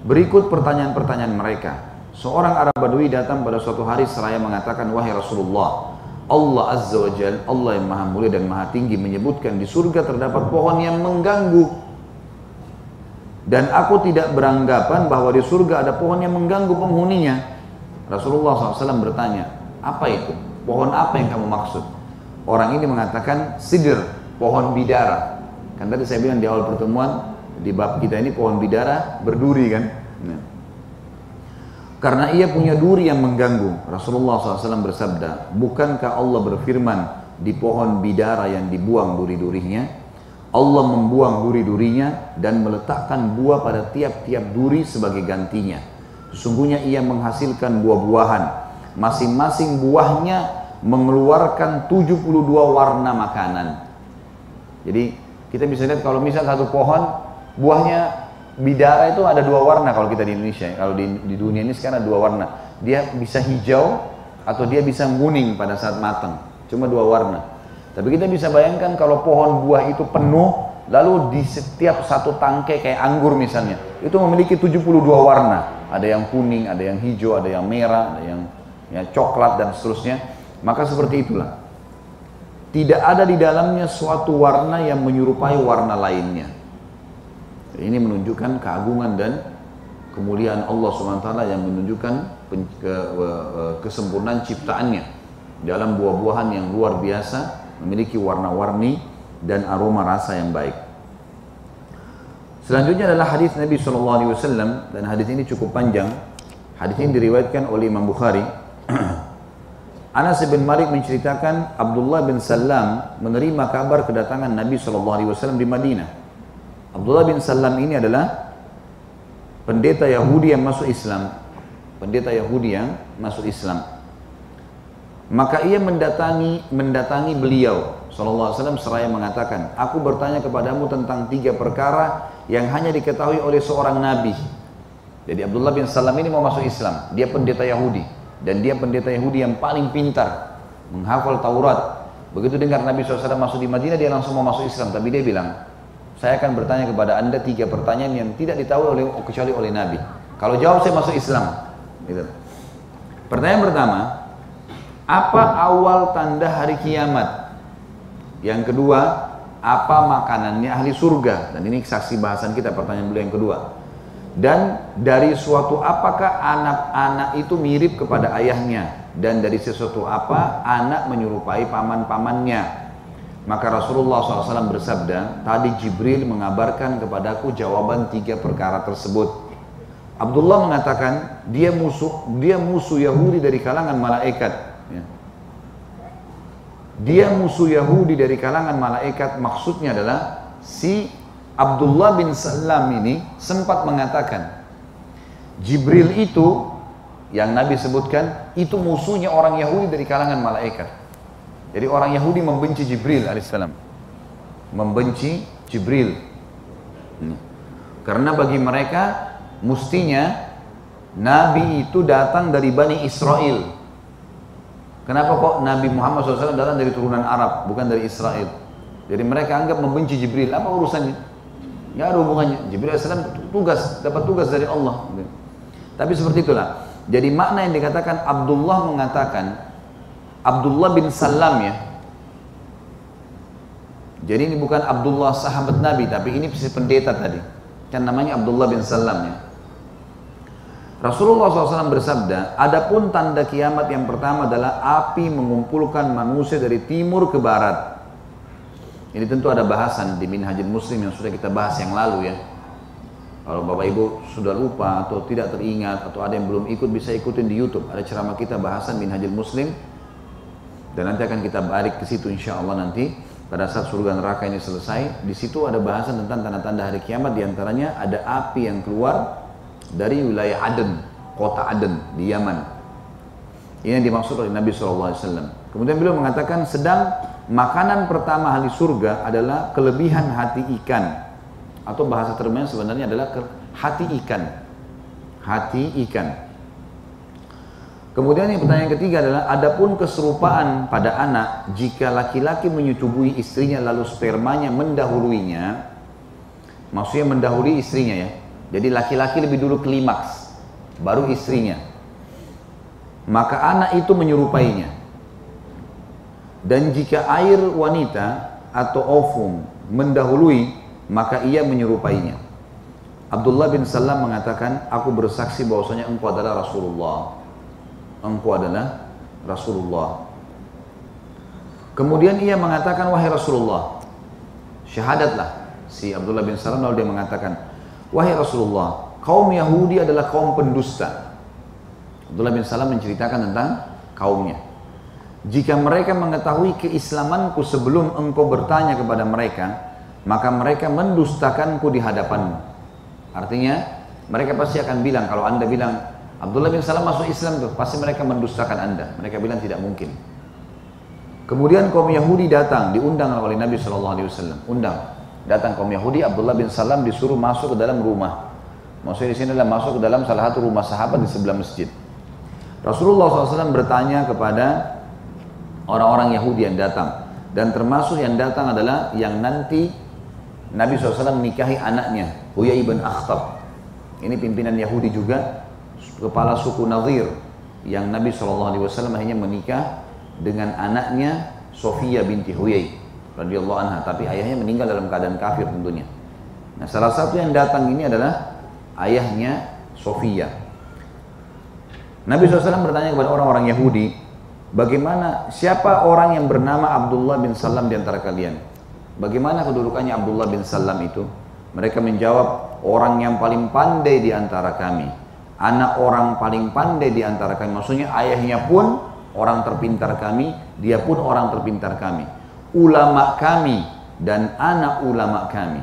Berikut pertanyaan-pertanyaan mereka. Seorang Arab Badui datang pada suatu hari seraya mengatakan, Wahai Rasulullah, Allah Azza wa Jal, Allah yang maha mulia dan maha tinggi menyebutkan di surga terdapat pohon yang mengganggu. Dan aku tidak beranggapan bahwa di surga ada pohon yang mengganggu penghuninya. Rasulullah SAW bertanya, apa itu? Pohon apa yang kamu maksud? Orang ini mengatakan sidir, pohon bidara. Kan tadi saya bilang di awal pertemuan, di bab kita ini pohon bidara berduri kan? Nah. Karena ia punya duri yang mengganggu. Rasulullah SAW bersabda, bukankah Allah berfirman di pohon bidara yang dibuang duri-durinya? Allah membuang duri-durinya dan meletakkan buah pada tiap-tiap duri sebagai gantinya. Sesungguhnya ia menghasilkan buah-buahan. Masing-masing buahnya mengeluarkan 72 warna makanan. Jadi kita bisa lihat kalau misal satu pohon buahnya bidara itu ada dua warna kalau kita di Indonesia. Kalau di, di dunia ini sekarang ada dua warna. Dia bisa hijau atau dia bisa kuning pada saat matang. Cuma dua warna. Tapi kita bisa bayangkan kalau pohon buah itu penuh, lalu di setiap satu tangkai kayak anggur misalnya, itu memiliki 72 warna ada yang kuning, ada yang hijau, ada yang merah, ada yang ya, coklat dan seterusnya. Maka seperti itulah. Tidak ada di dalamnya suatu warna yang menyerupai warna lainnya. Ini menunjukkan keagungan dan kemuliaan Allah SWT yang menunjukkan ke, kesempurnaan ciptaannya dalam buah-buahan yang luar biasa memiliki warna-warni dan aroma rasa yang baik. Selanjutnya adalah hadis Nabi SAW dan hadis ini cukup panjang. Hadis ini diriwayatkan oleh Imam Bukhari. Anas bin Malik menceritakan Abdullah bin Salam menerima kabar kedatangan Nabi SAW di Madinah. Abdullah bin Salam ini adalah pendeta Yahudi yang masuk Islam. Pendeta Yahudi yang masuk Islam. Maka ia mendatangi mendatangi beliau SAW seraya mengatakan, aku bertanya kepadamu tentang tiga perkara yang hanya diketahui oleh seorang nabi. Jadi Abdullah bin Salam ini mau masuk Islam. Dia pendeta Yahudi. Dan dia pendeta Yahudi yang paling pintar. Menghafal Taurat. Begitu dengar Nabi SAW masuk di Madinah, dia langsung mau masuk Islam. Tapi dia bilang, saya akan bertanya kepada anda tiga pertanyaan yang tidak ditahu oleh kecuali oleh Nabi. Kalau jawab saya masuk Islam. Gitu. Pertanyaan pertama, apa awal tanda hari kiamat? Yang kedua, apa makanannya ahli surga? Dan ini saksi bahasan kita pertanyaan beliau yang kedua. Dan dari suatu apakah anak-anak itu mirip kepada ayahnya? Dan dari sesuatu apa anak menyerupai paman-pamannya? Maka Rasulullah SAW bersabda, tadi Jibril mengabarkan kepadaku jawaban tiga perkara tersebut. Abdullah mengatakan dia musuh dia musuh Yahudi dari kalangan malaikat Ya. Dia musuh Yahudi dari kalangan malaikat maksudnya adalah si Abdullah bin Salam ini sempat mengatakan Jibril itu yang Nabi sebutkan itu musuhnya orang Yahudi dari kalangan malaikat. Jadi orang Yahudi membenci Jibril alaihissalam. Membenci Jibril. Hmm. Karena bagi mereka mestinya Nabi itu datang dari Bani Israel Kenapa kok Nabi Muhammad SAW datang dari turunan Arab, bukan dari Israel? Jadi mereka anggap membenci Jibril. Apa urusannya? Nggak ada hubungannya. Jibril AS tugas, dapat tugas dari Allah. Tapi seperti itulah. Jadi makna yang dikatakan Abdullah mengatakan Abdullah bin Salam ya. Jadi ini bukan Abdullah sahabat Nabi, tapi ini pendeta tadi. Kan namanya Abdullah bin Salam ya. Rasulullah SAW bersabda, adapun tanda kiamat yang pertama adalah api mengumpulkan manusia dari timur ke barat. Ini tentu ada bahasan di Minhajul Muslim yang sudah kita bahas yang lalu ya. Kalau Bapak Ibu sudah lupa atau tidak teringat atau ada yang belum ikut bisa ikutin di YouTube. Ada ceramah kita bahasan Minhajul Muslim dan nanti akan kita balik ke situ insya Allah nanti pada saat surga neraka ini selesai. Di situ ada bahasan tentang tanda-tanda hari kiamat di antaranya ada api yang keluar dari wilayah Aden, kota Aden di Yaman. Ini yang dimaksud oleh Nabi SAW. Kemudian beliau mengatakan sedang makanan pertama ahli surga adalah kelebihan hati ikan. Atau bahasa termnya sebenarnya adalah hati ikan. Hati ikan. Kemudian yang pertanyaan ketiga adalah adapun keserupaan pada anak jika laki-laki menyetubui istrinya lalu spermanya mendahuluinya maksudnya mendahului istrinya ya jadi laki-laki lebih dulu klimaks, baru istrinya. Maka anak itu menyerupainya. Dan jika air wanita atau ovum mendahului, maka ia menyerupainya. Abdullah bin Salam mengatakan, aku bersaksi bahwasanya engkau adalah Rasulullah. Engkau adalah Rasulullah. Kemudian ia mengatakan, wahai Rasulullah, syahadatlah. Si Abdullah bin Salam lalu dia mengatakan, Wahai Rasulullah, kaum Yahudi adalah kaum pendusta. Abdullah bin Salam menceritakan tentang kaumnya. Jika mereka mengetahui keislamanku sebelum engkau bertanya kepada mereka, maka mereka mendustakanku di hadapanmu. Artinya, mereka pasti akan bilang, kalau anda bilang, Abdullah bin Salam masuk Islam tuh, pasti mereka mendustakan anda. Mereka bilang tidak mungkin. Kemudian kaum Yahudi datang, diundang oleh Nabi SAW. Undang. Datang kaum Yahudi, Abdullah bin Salam disuruh masuk ke dalam rumah. Maksudnya di sini adalah masuk ke dalam salah satu rumah sahabat di sebelah masjid. Rasulullah SAW bertanya kepada orang-orang Yahudi yang datang. Dan termasuk yang datang adalah yang nanti Nabi SAW menikahi anaknya, Huyai ibn Akhtab. Ini pimpinan Yahudi juga, kepala suku Nazir. Yang Nabi SAW hanya menikah dengan anaknya Sofia binti Huyai radhiyallahu anha, tapi ayahnya meninggal dalam keadaan kafir tentunya. Nah, salah satu yang datang ini adalah ayahnya Sofia. Nabi SAW bertanya kepada orang-orang Yahudi, bagaimana siapa orang yang bernama Abdullah bin Salam di antara kalian? Bagaimana kedudukannya Abdullah bin Salam itu? Mereka menjawab, orang yang paling pandai di antara kami. Anak orang paling pandai di antara kami. Maksudnya ayahnya pun orang terpintar kami, dia pun orang terpintar kami ulama kami dan anak ulama kami.